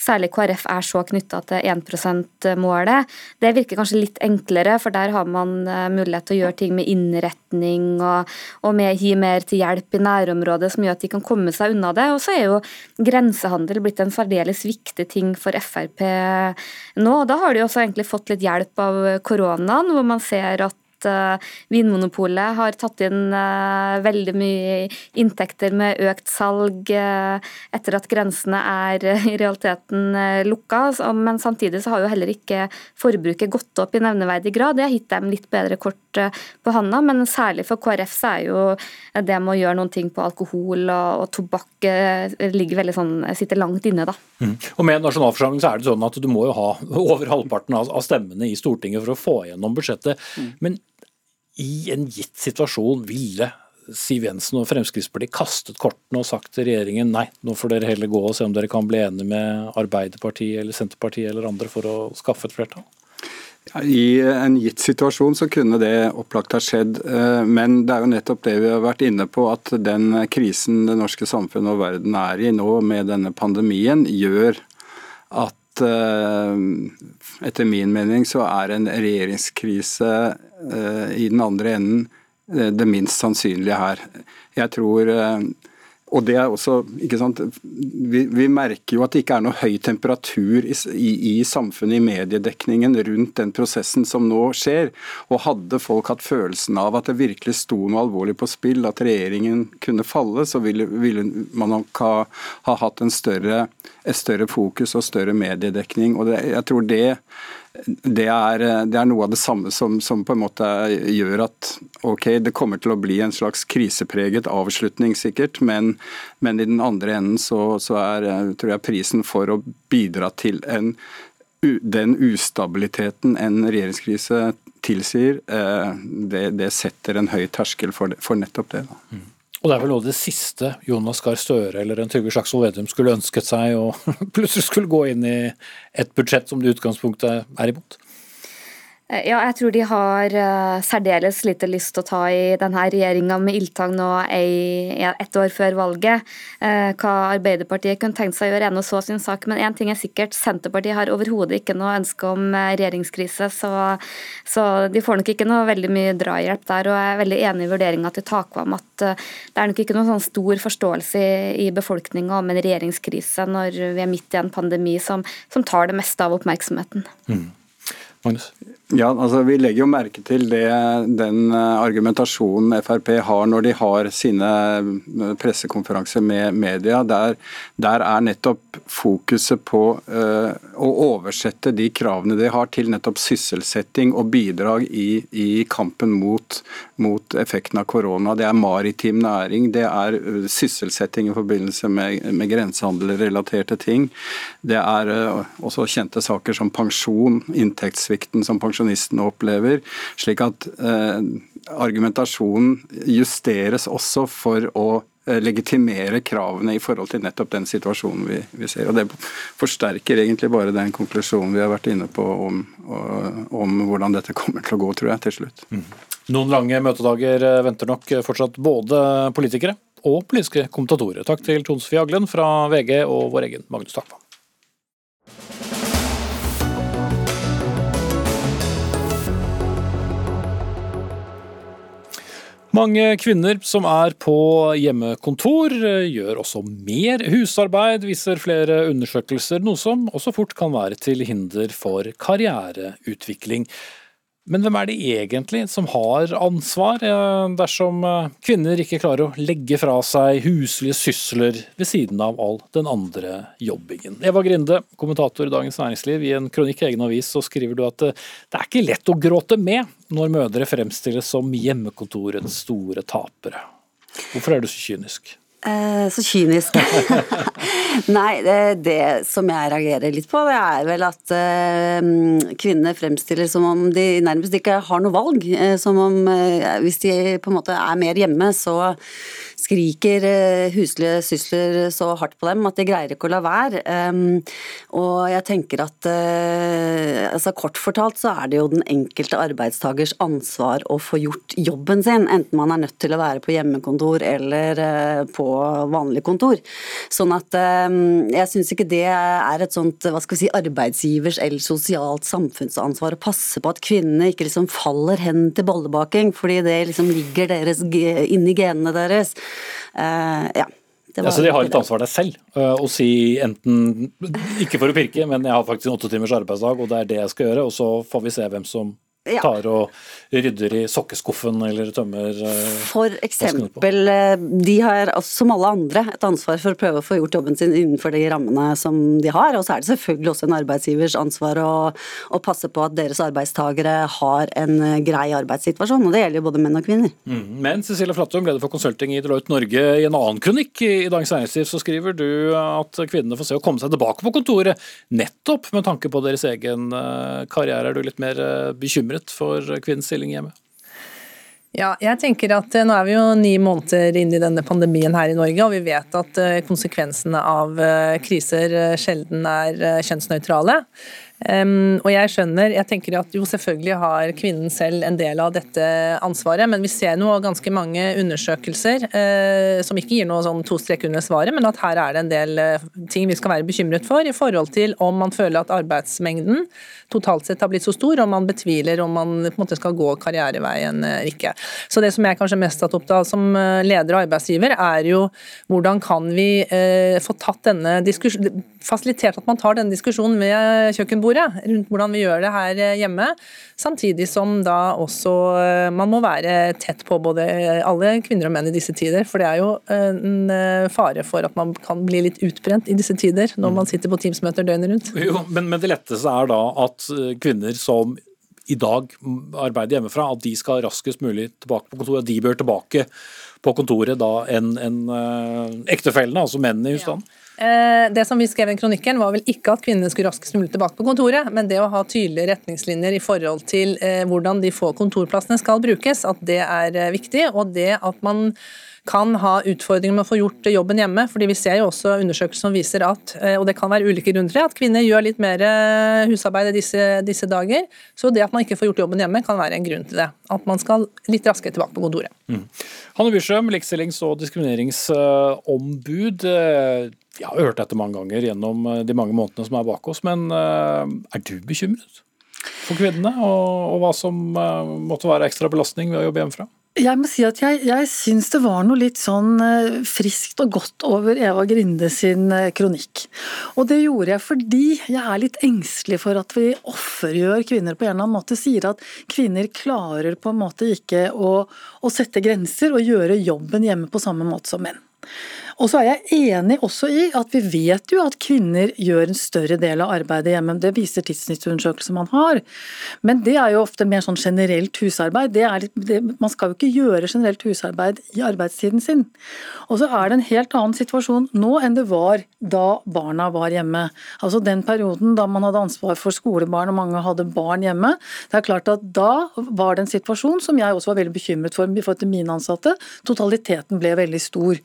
særlig KrF er så knytta til 1 %-målet. Det virker kanskje litt enklere, for der har man mulighet til å gjøre ting med innretning og, og med, gi mer til hjelp i nærområdet, som gjør at de kan komme seg unna det. Og så er jo grensehandel blitt en særdeles viktig ting for Frp nå. og Da har de også egentlig fått litt hjelp av koronaen, hvor man ser at uh, Vinmonopolet har tatt inn uh, veldig mye inntekter med økt salg uh, etter at grensene er i realiteten lukka. Men samtidig så har jo heller ikke forbruket gått opp i nevneverdig grad. Det har gitt dem litt bedre kort på handa, men særlig for KrF så er jo det med å gjøre noen ting på alkohol og, og tobakk ligger veldig sånn, sitter langt inne, da. Mm. Og Med nasjonalforsamling så er det sånn at du må jo ha over halvparten av, av stemmene i Stortinget for å få gjennom budsjettet. Mm. Men i en gitt situasjon ville Siv Jensen og Fremskrittspartiet kastet kortene og sagt til regjeringen nei, nå får dere heller gå og se om dere kan bli enige med Arbeiderpartiet eller Senterpartiet eller andre for å skaffe et flertall? I en gitt situasjon så kunne det opplagt ha skjedd, eh, men det er jo nettopp det vi har vært inne på, at den krisen det norske samfunnet og verden er i nå med denne pandemien, gjør at eh, etter min mening så er en regjeringskrise Eh, i den andre enden eh, det minst sannsynlige her. Jeg tror eh, og det er også, ikke sant, vi, vi, merker jo at det ikke er noe høy temperatur i, i, i, samfunnet, i mediedekningen, rundt den prosessen som nå skjer. Og hadde folk hatt følelsen av at det virkelig sto noe alvorlig på spill, at regjeringen kunne falle, så ville, ville man nok ha, ha hatt større, et større fokus og større mediedekning. Og det, jeg tror det det er, det er, noe av det samme som, som, på en måte gjør at ok, det kommer til å bli en slags krisepreget avslutning, sikkert, men, men i den andre enden så, så, er tror jeg, prisen for å bidra til en, den ustabiliteten en regjeringskrise tilsier, eh, det, det setter en høy terskel for, for nettopp det. Da. Og det er vel også det siste Jonas Gahr Støre eller en Trygve Slagsvold Vedum skulle ønsket seg, og plutselig skulle gå inn i et budsjett som det utgangspunktet er imot? Eh, ja, jeg tror de har uh, særdeles lite lyst til å ta i denne regjeringa med ildtang nå ett år før valget. Uh, hva Arbeiderpartiet kunne tenkt seg å gjøre, er nå så sin sak. Men én ting er sikkert, Senterpartiet har overhodet ikke noe ønske om regjeringskrise. Så, så, de får nok ikke noe veldig mye drahjelp der. Og jeg er veldig enig i vurderinga til Takvam at det er nok ikke noen sånn stor forståelse i befolkninga om en regjeringskrise når vi er midt i en pandemi som, som tar det meste av oppmerksomheten. Mm. Magnus? Ja, altså Vi legger jo merke til det, den eh, argumentasjonen Frp har når de har sine eh, pressekonferanser med media. Der, der er nettopp fokuset på uh, å oversette de kravene de har til nettopp sysselsetting og bidrag i, i kampen mot, mot, effekten av korona. Det er maritim næring, det er sysselsetting i forbindelse med, med grensehandelrelaterte ting. Det er uh, også kjente saker som pensjon, inntektssvikten som pensjonist pensjonistene opplever. Slik at eh, argumentasjonen justeres også for å eh, legitimere kravene i forhold til nettopp den situasjonen vi, vi, ser. Og Det forsterker egentlig bare den konklusjonen vi har vært inne på om, om hvordan dette kommer til å gå, tror jeg, til slutt. Mm. Noen lange møtedager eh, venter nok fortsatt både politikere og politiske kommentatorer. Takk til Tone Sofie Aglen fra VG og vår egen Magnus Takvam. Mange kvinner som er på hjemmekontor, gjør også mer husarbeid, viser flere undersøkelser, noe som også fort kan være til hinder for karriereutvikling. Men hvem er det egentlig som har ansvar eh, dersom eh, kvinner ikke klarer å legge fra seg huslige sysler ved siden av all den andre jobbingen? Eva Grinde, kommentator i Dagens Næringsliv, i en kronikk i egen avis så skriver du at eh, det er ikke lett å gråte med når mødre fremstilles som hjemmekontorets store tapere. Hvorfor er du så kynisk? Eh, så kynisk. Nei, det, det, som jeg reagerer litt på, det er vel at eh, kvinner fremstiller som om de nærmest ikke har noe valg. Eh, som om eh, hvis de på en måte er mer hjemme, så skriker eh, huslige sysler så hardt på dem at de greier ikke å la være. Og jeg tenker at uh, altså Kort fortalt så er det jo den enkelte arbeidstagers ansvar å få gjort jobben sin, enten man er nødt til å være på hjemmekontor eller uh, på vanlig kontor. Sånn at jeg syns ikke det er et sånt hva skal vi si, arbeidsgivers eller sosialt samfunnsansvar å passe på at kvinnene ikke liksom faller hen til bollebaking, fordi det liksom ligger deres, inni genene deres. Uh, ja. Ja, så De har et ansvar der selv, uh, å si enten ikke for å pirke, men jeg har faktisk en åtte timers arbeidsdag, og det er det jeg skal gjøre, og så får vi se hvem som ja. tar og rydder i sokkeskuffen eller tømmer eh, For eksempel, eh, de har som alle andre et ansvar for å prøve å få gjort jobben sin innenfor de rammene som de har. Og så er det selvfølgelig også en arbeidsgivers ansvar å, å passe på at deres arbeidstakere har en eh, grei arbeidssituasjon. Og det gjelder jo både menn og kvinner. Mm. Men Cecilie Flattum, leder for konsulting i Deloitte Norge, i en annen kronikk i Dagens Næringsliv så skriver du at kvinnene får se å komme seg tilbake på kontoret, nettopp med tanke på deres egen karriere. Er du litt mer bekymret? Bekymret for kvinnens stilling hjemme? Ja, jeg tenker at eh, Nå er vi jo ni måneder inn i denne pandemien her i Norge, og vi vet at eh, konsekvensene av eh, kriser sjelden er kjønnsnøytrale. Um, og jeg skjønner, jeg tenker at jo selvfølgelig har kvinnen selv en del av dette ansvaret, men vi ser nå ganske mange undersøkelser uh, som ikke gir noe sånn to strek under svaret, men at her er det en del uh, ting vi skal være bekymret for i forhold til om man føler at arbeidsmengden totalt sett har blitt så stor, og man betviler om man på en måte skal gå karriereveien eller ikke. Så det som jeg kanskje mest har tatt opp da som leder og arbeidsgiver, er jo hvordan kan vi uh, få tatt denne diskusjonen, fasilitert at man tar denne diskusjonen ved kjøkkenbordet rundt hvordan vi gjør det her eh, hjemme. Samtidig som da også eh, man må være tett på både alle kvinner og menn i disse tider. For det er jo eh, en fare for at man kan bli litt utbrent i disse tider når man sitter på Teams-møter døgnet rundt. Jo, men, men det letteste er da at kvinner som i dag arbeider hjemmefra, at de skal raskest mulig tilbake på kontoret. De bør tilbake på kontoret da enn en, uh, ektefellene, altså mennene i husstanden. Ja. Eh, det som vi skrev i kronikken var vel ikke at kvinnene skulle raskest mulig tilbake på kontoret, men det å ha tydelige retningslinjer i forhold til eh, hvordan de få kontorplassene skal brukes, at det er eh, viktig. Og det at man kan ha utfordringer med å få gjort jobben hjemme. fordi Vi ser jo også undersøkelser som viser at og det kan være ulike grunner at kvinner gjør litt mer husarbeid i disse, disse, dager. Så det at man ikke får gjort jobben hjemme, kan være en grunn til det. At man skal litt raskere tilbake på kontoret. Mm. Hanne Bysjøm, likestillings- og diskrimineringsombud. Jeg har hørt dette mange ganger gjennom eh, de mange månedene som er bak oss, men eh, er du bekymret for kvinnene, og, og hva som eh, måtte være ekstra belastning ved å jobbe hjemmefra? Jeg må si at jeg, jeg syns det var noe litt sånn friskt og godt over Eva Grinde sin kronikk. Og det gjorde jeg fordi jeg er litt engstelig for at vi offergjør kvinner på en eller annen måte. Sier at kvinner klarer på en måte ikke å, å sette grenser og gjøre jobben hjemme på samme måte som menn. Og så er jeg enig også i at vi vet jo at kvinner gjør en større del av arbeidet hjemme. Det viser tidsnyttundersøkelser man har. Men det er jo ofte mer sånn generelt husarbeid. Er, det, man skal jo ikke gjøre generelt husarbeid i arbeidstiden sin. Og så er det en helt annen situasjon nå enn det var da barna var hjemme. Altså den perioden da man hadde ansvar for skolebarn og mange hadde barn hjemme. Det er klart at da var det en situasjon som jeg også var veldig bekymret for, i forhold til mine ansatte. Totaliteten ble veldig stor.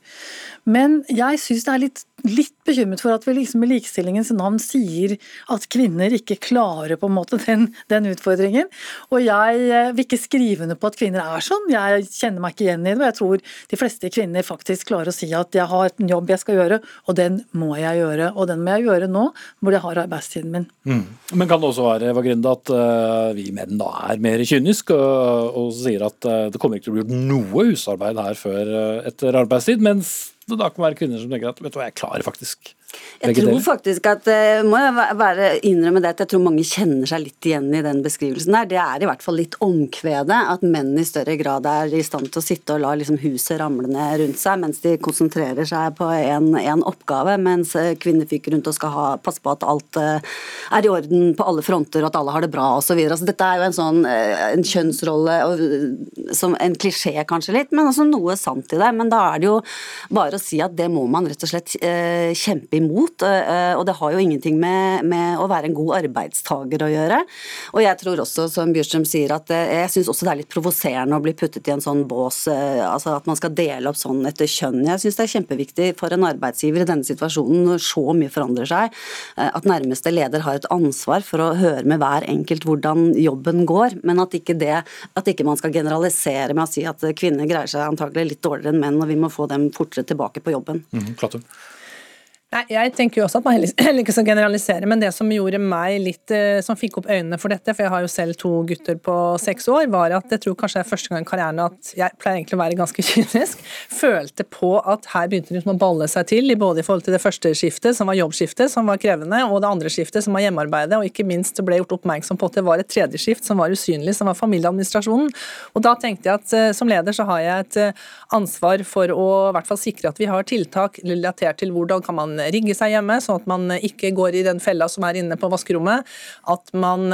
Men jeg syns det er litt litt bekymret for at vi liksom i likestillingens navn sier at kvinner ikke klarer på en måte den, den, utfordringen. Og jeg eh, vil ikke skrive under på at kvinner er sånn, jeg kjenner meg ikke igjen i det. Og jeg tror de fleste kvinner faktisk klarer å si at jeg har en jobb jeg skal gjøre, og den må jeg gjøre. Og den må jeg gjøre nå hvor jeg har arbeidstiden min. Mm. Men kan det også være Eva Grinde, at uh, vi menn da er mer kyniske og, og sier at uh, det kommer ikke til å bli gjort noe husarbeid her før uh, etter arbeidstid, mens det da kan være kvinner som tenker at vet du hva, jeg klarer faktisk Jeg tror faktisk at uh, må jeg være, innrømme det at jeg tror mange kjenner seg litt igjen i den beskrivelsen der. Det er i hvert fall litt omkvedet at menn i større grad er i stand til å sitte og la liksom, huset ramle ned rundt seg mens de konsentrerer seg på en oppgave, mens eh, kvinner fyker rundt og skal ha, passe på at alt uh, er i orden på alle fronter og at alle har det bra osv. Altså, dette er jo en sånn en kjønnsrolle som en klisjé kanskje litt, men også noe sant i det. Men da er det jo bare å si at det må man rett og slett kjempe imot imot. Eh, og det har jo ingenting med, med, å være en god arbeidstaker å gjøre. Og jeg tror også, som Bjørstrøm sier, at eh, jeg syns også det er litt provoserende å bli puttet i en sånn bås, eh, altså at man skal dele opp sånn etter kjønn. Jeg syns det er kjempeviktig for en arbeidsgiver i denne situasjonen når så mye forandrer seg, at nærmeste leder har et ansvar for å høre med hver enkelt hvordan jobben går, men at ikke, det, at ikke man skal generalisere med å si at kvinner greier seg antagelig litt dårligere enn menn, og vi må få dem fortere tilbake på jobben. Mm, Nei, Jeg tenker jo også at man heller ikke skal generalisere, men det som gjorde meg litt, eh, som fikk opp øynene for dette, for jeg har jo selv to gutter på seks år, var at jeg tror kanskje det er første gang i karrieren at jeg pleier egentlig å være ganske kynisk, følte på at her begynte det liksom å balle seg til, både i forhold til det første skiftet, som var jobbskiftet, som var krevende, og det andre skiftet, som var hjemmearbeidet, og ikke minst ble gjort oppmerksom på at det var et tredje skift som var usynlig, som var familieadministrasjonen. Og da tenkte jeg at eh, som leder så har jeg et eh, ansvar for å i hvert fall sikre at vi har tiltak relatert til hvordan kan man rigge seg hjemme, sånn at man ikke går i den fella som er inne på vaskerommet. At man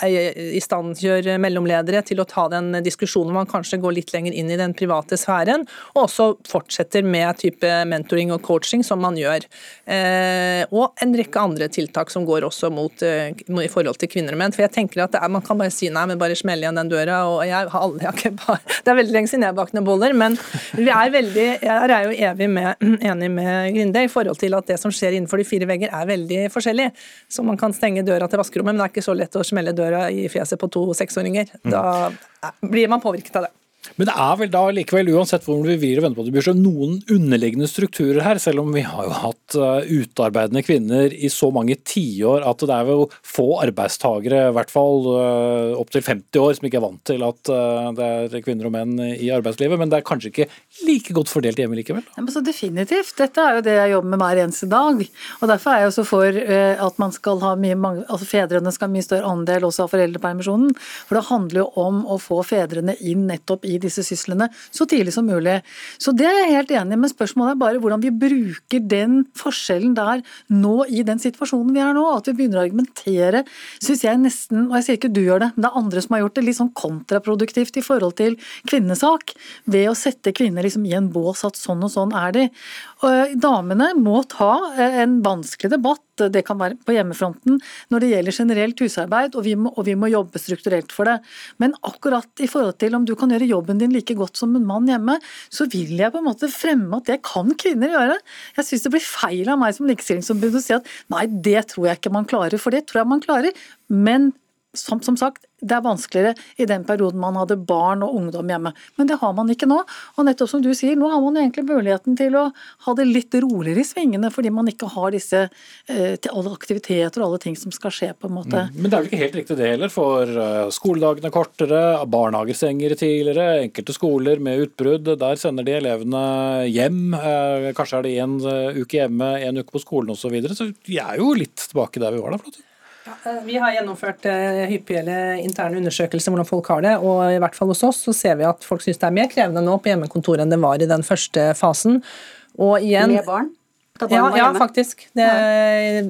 istandgjør i stand mellomledere til å ta den diskusjonen man kanskje går litt lenger inn i den private sfæren, og også fortsetter med type mentoring og coaching, som man gjør. Eh, og en rekke andre tiltak som går også mot, eh, i forhold til kvinner og menn. For jeg tenker at er, Man kan bare si nei, men bare smelle igjen den døra. og jeg har aldri, jeg bare, Det er veldig lenge siden jeg bakte boller, men vi er veldig, jeg er jo evig med, enig med Grinde i forhold til at det som skjer innenfor de fire vegger er veldig forskjellig. Så man kan stenge døra til vaskerommet, men det er ikke så lett å smelle døra i fjeset på to seksåringer. Mm. Da blir man påvirket av det. Men det er vel da likevel, uansett hvordan vi vrir og vender på det, Bjørsø, noen underliggende strukturer her, selv om vi har jo hatt utarbeidende kvinner i så mange tiår at det er jo få arbeidstagere, i hvert fall uh, opptil 50 år, som ikke er vant til at uh, det er kvinner og menn i arbeidslivet. Men det er kanskje ikke like godt fordelt hjemme likevel? Ja, men så definitivt. Dette er jo det jeg jobber med hver eneste dag. og Derfor er jeg også for at man skal ha mye, altså fedrene skal ha mye større andel også av foreldrepermisjonen. For det handler jo om å få fedrene inn nettopp i disse syslene så tidlig som mulig. Så det er jeg helt enig i, men spørsmålet er bare hvordan vi bruker den forskjellen der nå i den situasjonen vi er nå. At vi begynner å argumentere, syns jeg nesten, og jeg sier ikke du gjør det, men det er andre som har gjort det, litt sånn kontraproduktivt i forhold til kvinnesak. Ved å sette kvinner liksom i en bås at sånn og sånn er de. Damene må ta en vanskelig debatt, det kan være på hjemmefronten, når det gjelder generelt husarbeid, og vi, må, og vi må jobbe strukturelt for det. Men akkurat i forhold til om du kan gjøre jobben din like godt som en mann hjemme, så vil jeg på en måte fremme at det kan kvinner gjøre. Jeg syns det blir feil av meg som likestillingsombud å si at nei, det tror jeg ikke man klarer, for det tror jeg man klarer. Men som, som, sagt, det er vanskeligere i den perioden man hadde barn og ungdom hjemme. Men det har man ikke nå. Og nettopp som du sier, nå har man egentlig muligheten til å ha det litt roligere i svingene, fordi man ikke har disse til alle aktiviteter og alle ting som skal skje, på en måte. Mm. Men det er vel ikke helt riktig det heller, for skoledagene skoledagene kortere, barnehager stenger tidligere, enkelte skoler med utbrudd, der sender de elevene hjem. Uh, kanskje er det uh, uke hjemme, én uke på skolen osv. Så, videre. så vi er jo litt tilbake der vi var da. Flott. Eh, vi har gjennomført uh, hyppige interne undersøkelser hvordan folk har det. og i hvert fall hos oss så ser vi at folk syns det er mer krevende nå på hjemmekontoret enn det var i den første fasen. Og igjen, Med barn? Ja, ja, faktisk. Det,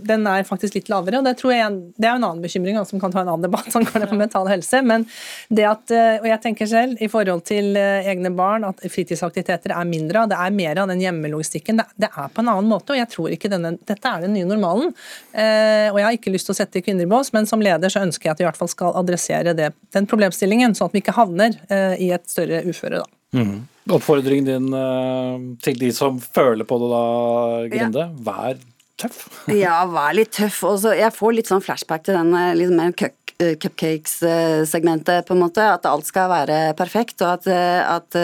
den er faktisk litt lavere. og Det, tror jeg, det er en annen bekymring som kan ta en annen debatt angående på mental helse. Men det at, eh, og jeg tenker selv, i forhold til eh, egne barn, at fritidsaktiviteter er mindre av. Det er mer av den hjemmelogistikken. Det, det, er på en annen måte, og jeg tror ikke denne, dette er den nye normalen. Eh, og Jeg har ikke lyst til å sette kvinner i bås, men som leder så ønsker jeg at vi i hvert fall skal adressere det, den problemstillingen, sånn at vi ikke havner eh, i et større uføre. da. Mm. Oppfordringen din uh, til de som føler på det da, Grinde, ja. vær tøff. ja, vær litt tøff. Også, jeg får litt sånn flashback til den liksom, cupcakes-segmentet, på en måte. At alt skal være perfekt, og at, at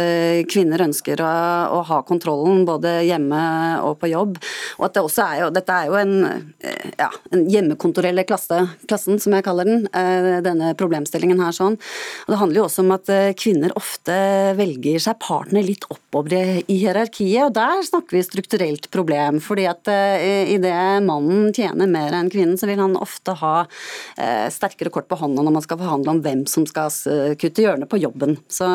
kvinner ønsker å, å, ha kontrollen både hjemme og på jobb. Og at det også er jo, dette er jo en, ja, en hjemmekontorelle klasse, klassen, som jeg kaller den, denne problemstillingen her sånn. Og det handler jo også om at kvinner ofte velger seg partner litt oppover i hierarkiet, og der snakker vi strukturelt problem. fordi at idet mannen tjener mer enn kvinnen, så vil han ofte ha eh, sterkere kort på hånda når man skal forhandle om hvem som skal kutte hjørnet på jobben. Så,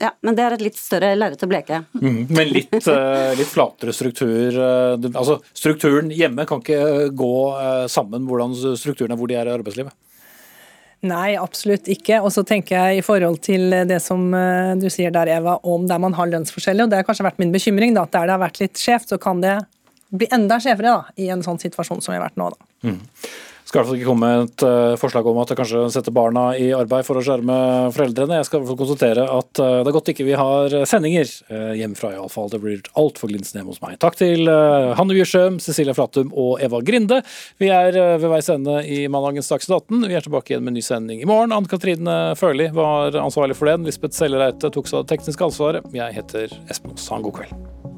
ja, men det er et litt større lerret å bleke. Mm, men litt, eh, litt, flatere struktur. Eh, altså Strukturen hjemme kan ikke gå eh, sammen hvordan strukturen er hvor de er i arbeidslivet? Nei, absolutt ikke. Og så tenker jeg i forhold til det som du sier der, Eva, om der man har lønnsforskjeller, og det har kanskje vært min bekymring, da, at der det har vært litt skjevt, så kan det bli enda skjevere da, i en sånn situasjon som vi har vært nå. da. Mm. Skal i ikke komme et uh, forslag om at det kanskje setter barna i arbeid for å skjerme foreldrene. Jeg skal i konstatere at uh, det er godt ikke vi har sendinger uh, hjemmefra, iallfall. Det blir altfor glinsende hjemme hos meg. Takk til Hanne Bjørsøm, Cecilia Flatum og Eva Grinde. Vi er ved veis ende i mandagens Dagsnytt 18. Vi er tilbake igjen med en ny sending i morgen. Anne Katrine Førli var ansvarlig for den. Lisbeth Sellereite tok seg det tekniske ansvaret. Jeg heter Espen Aas. Ha en god kveld.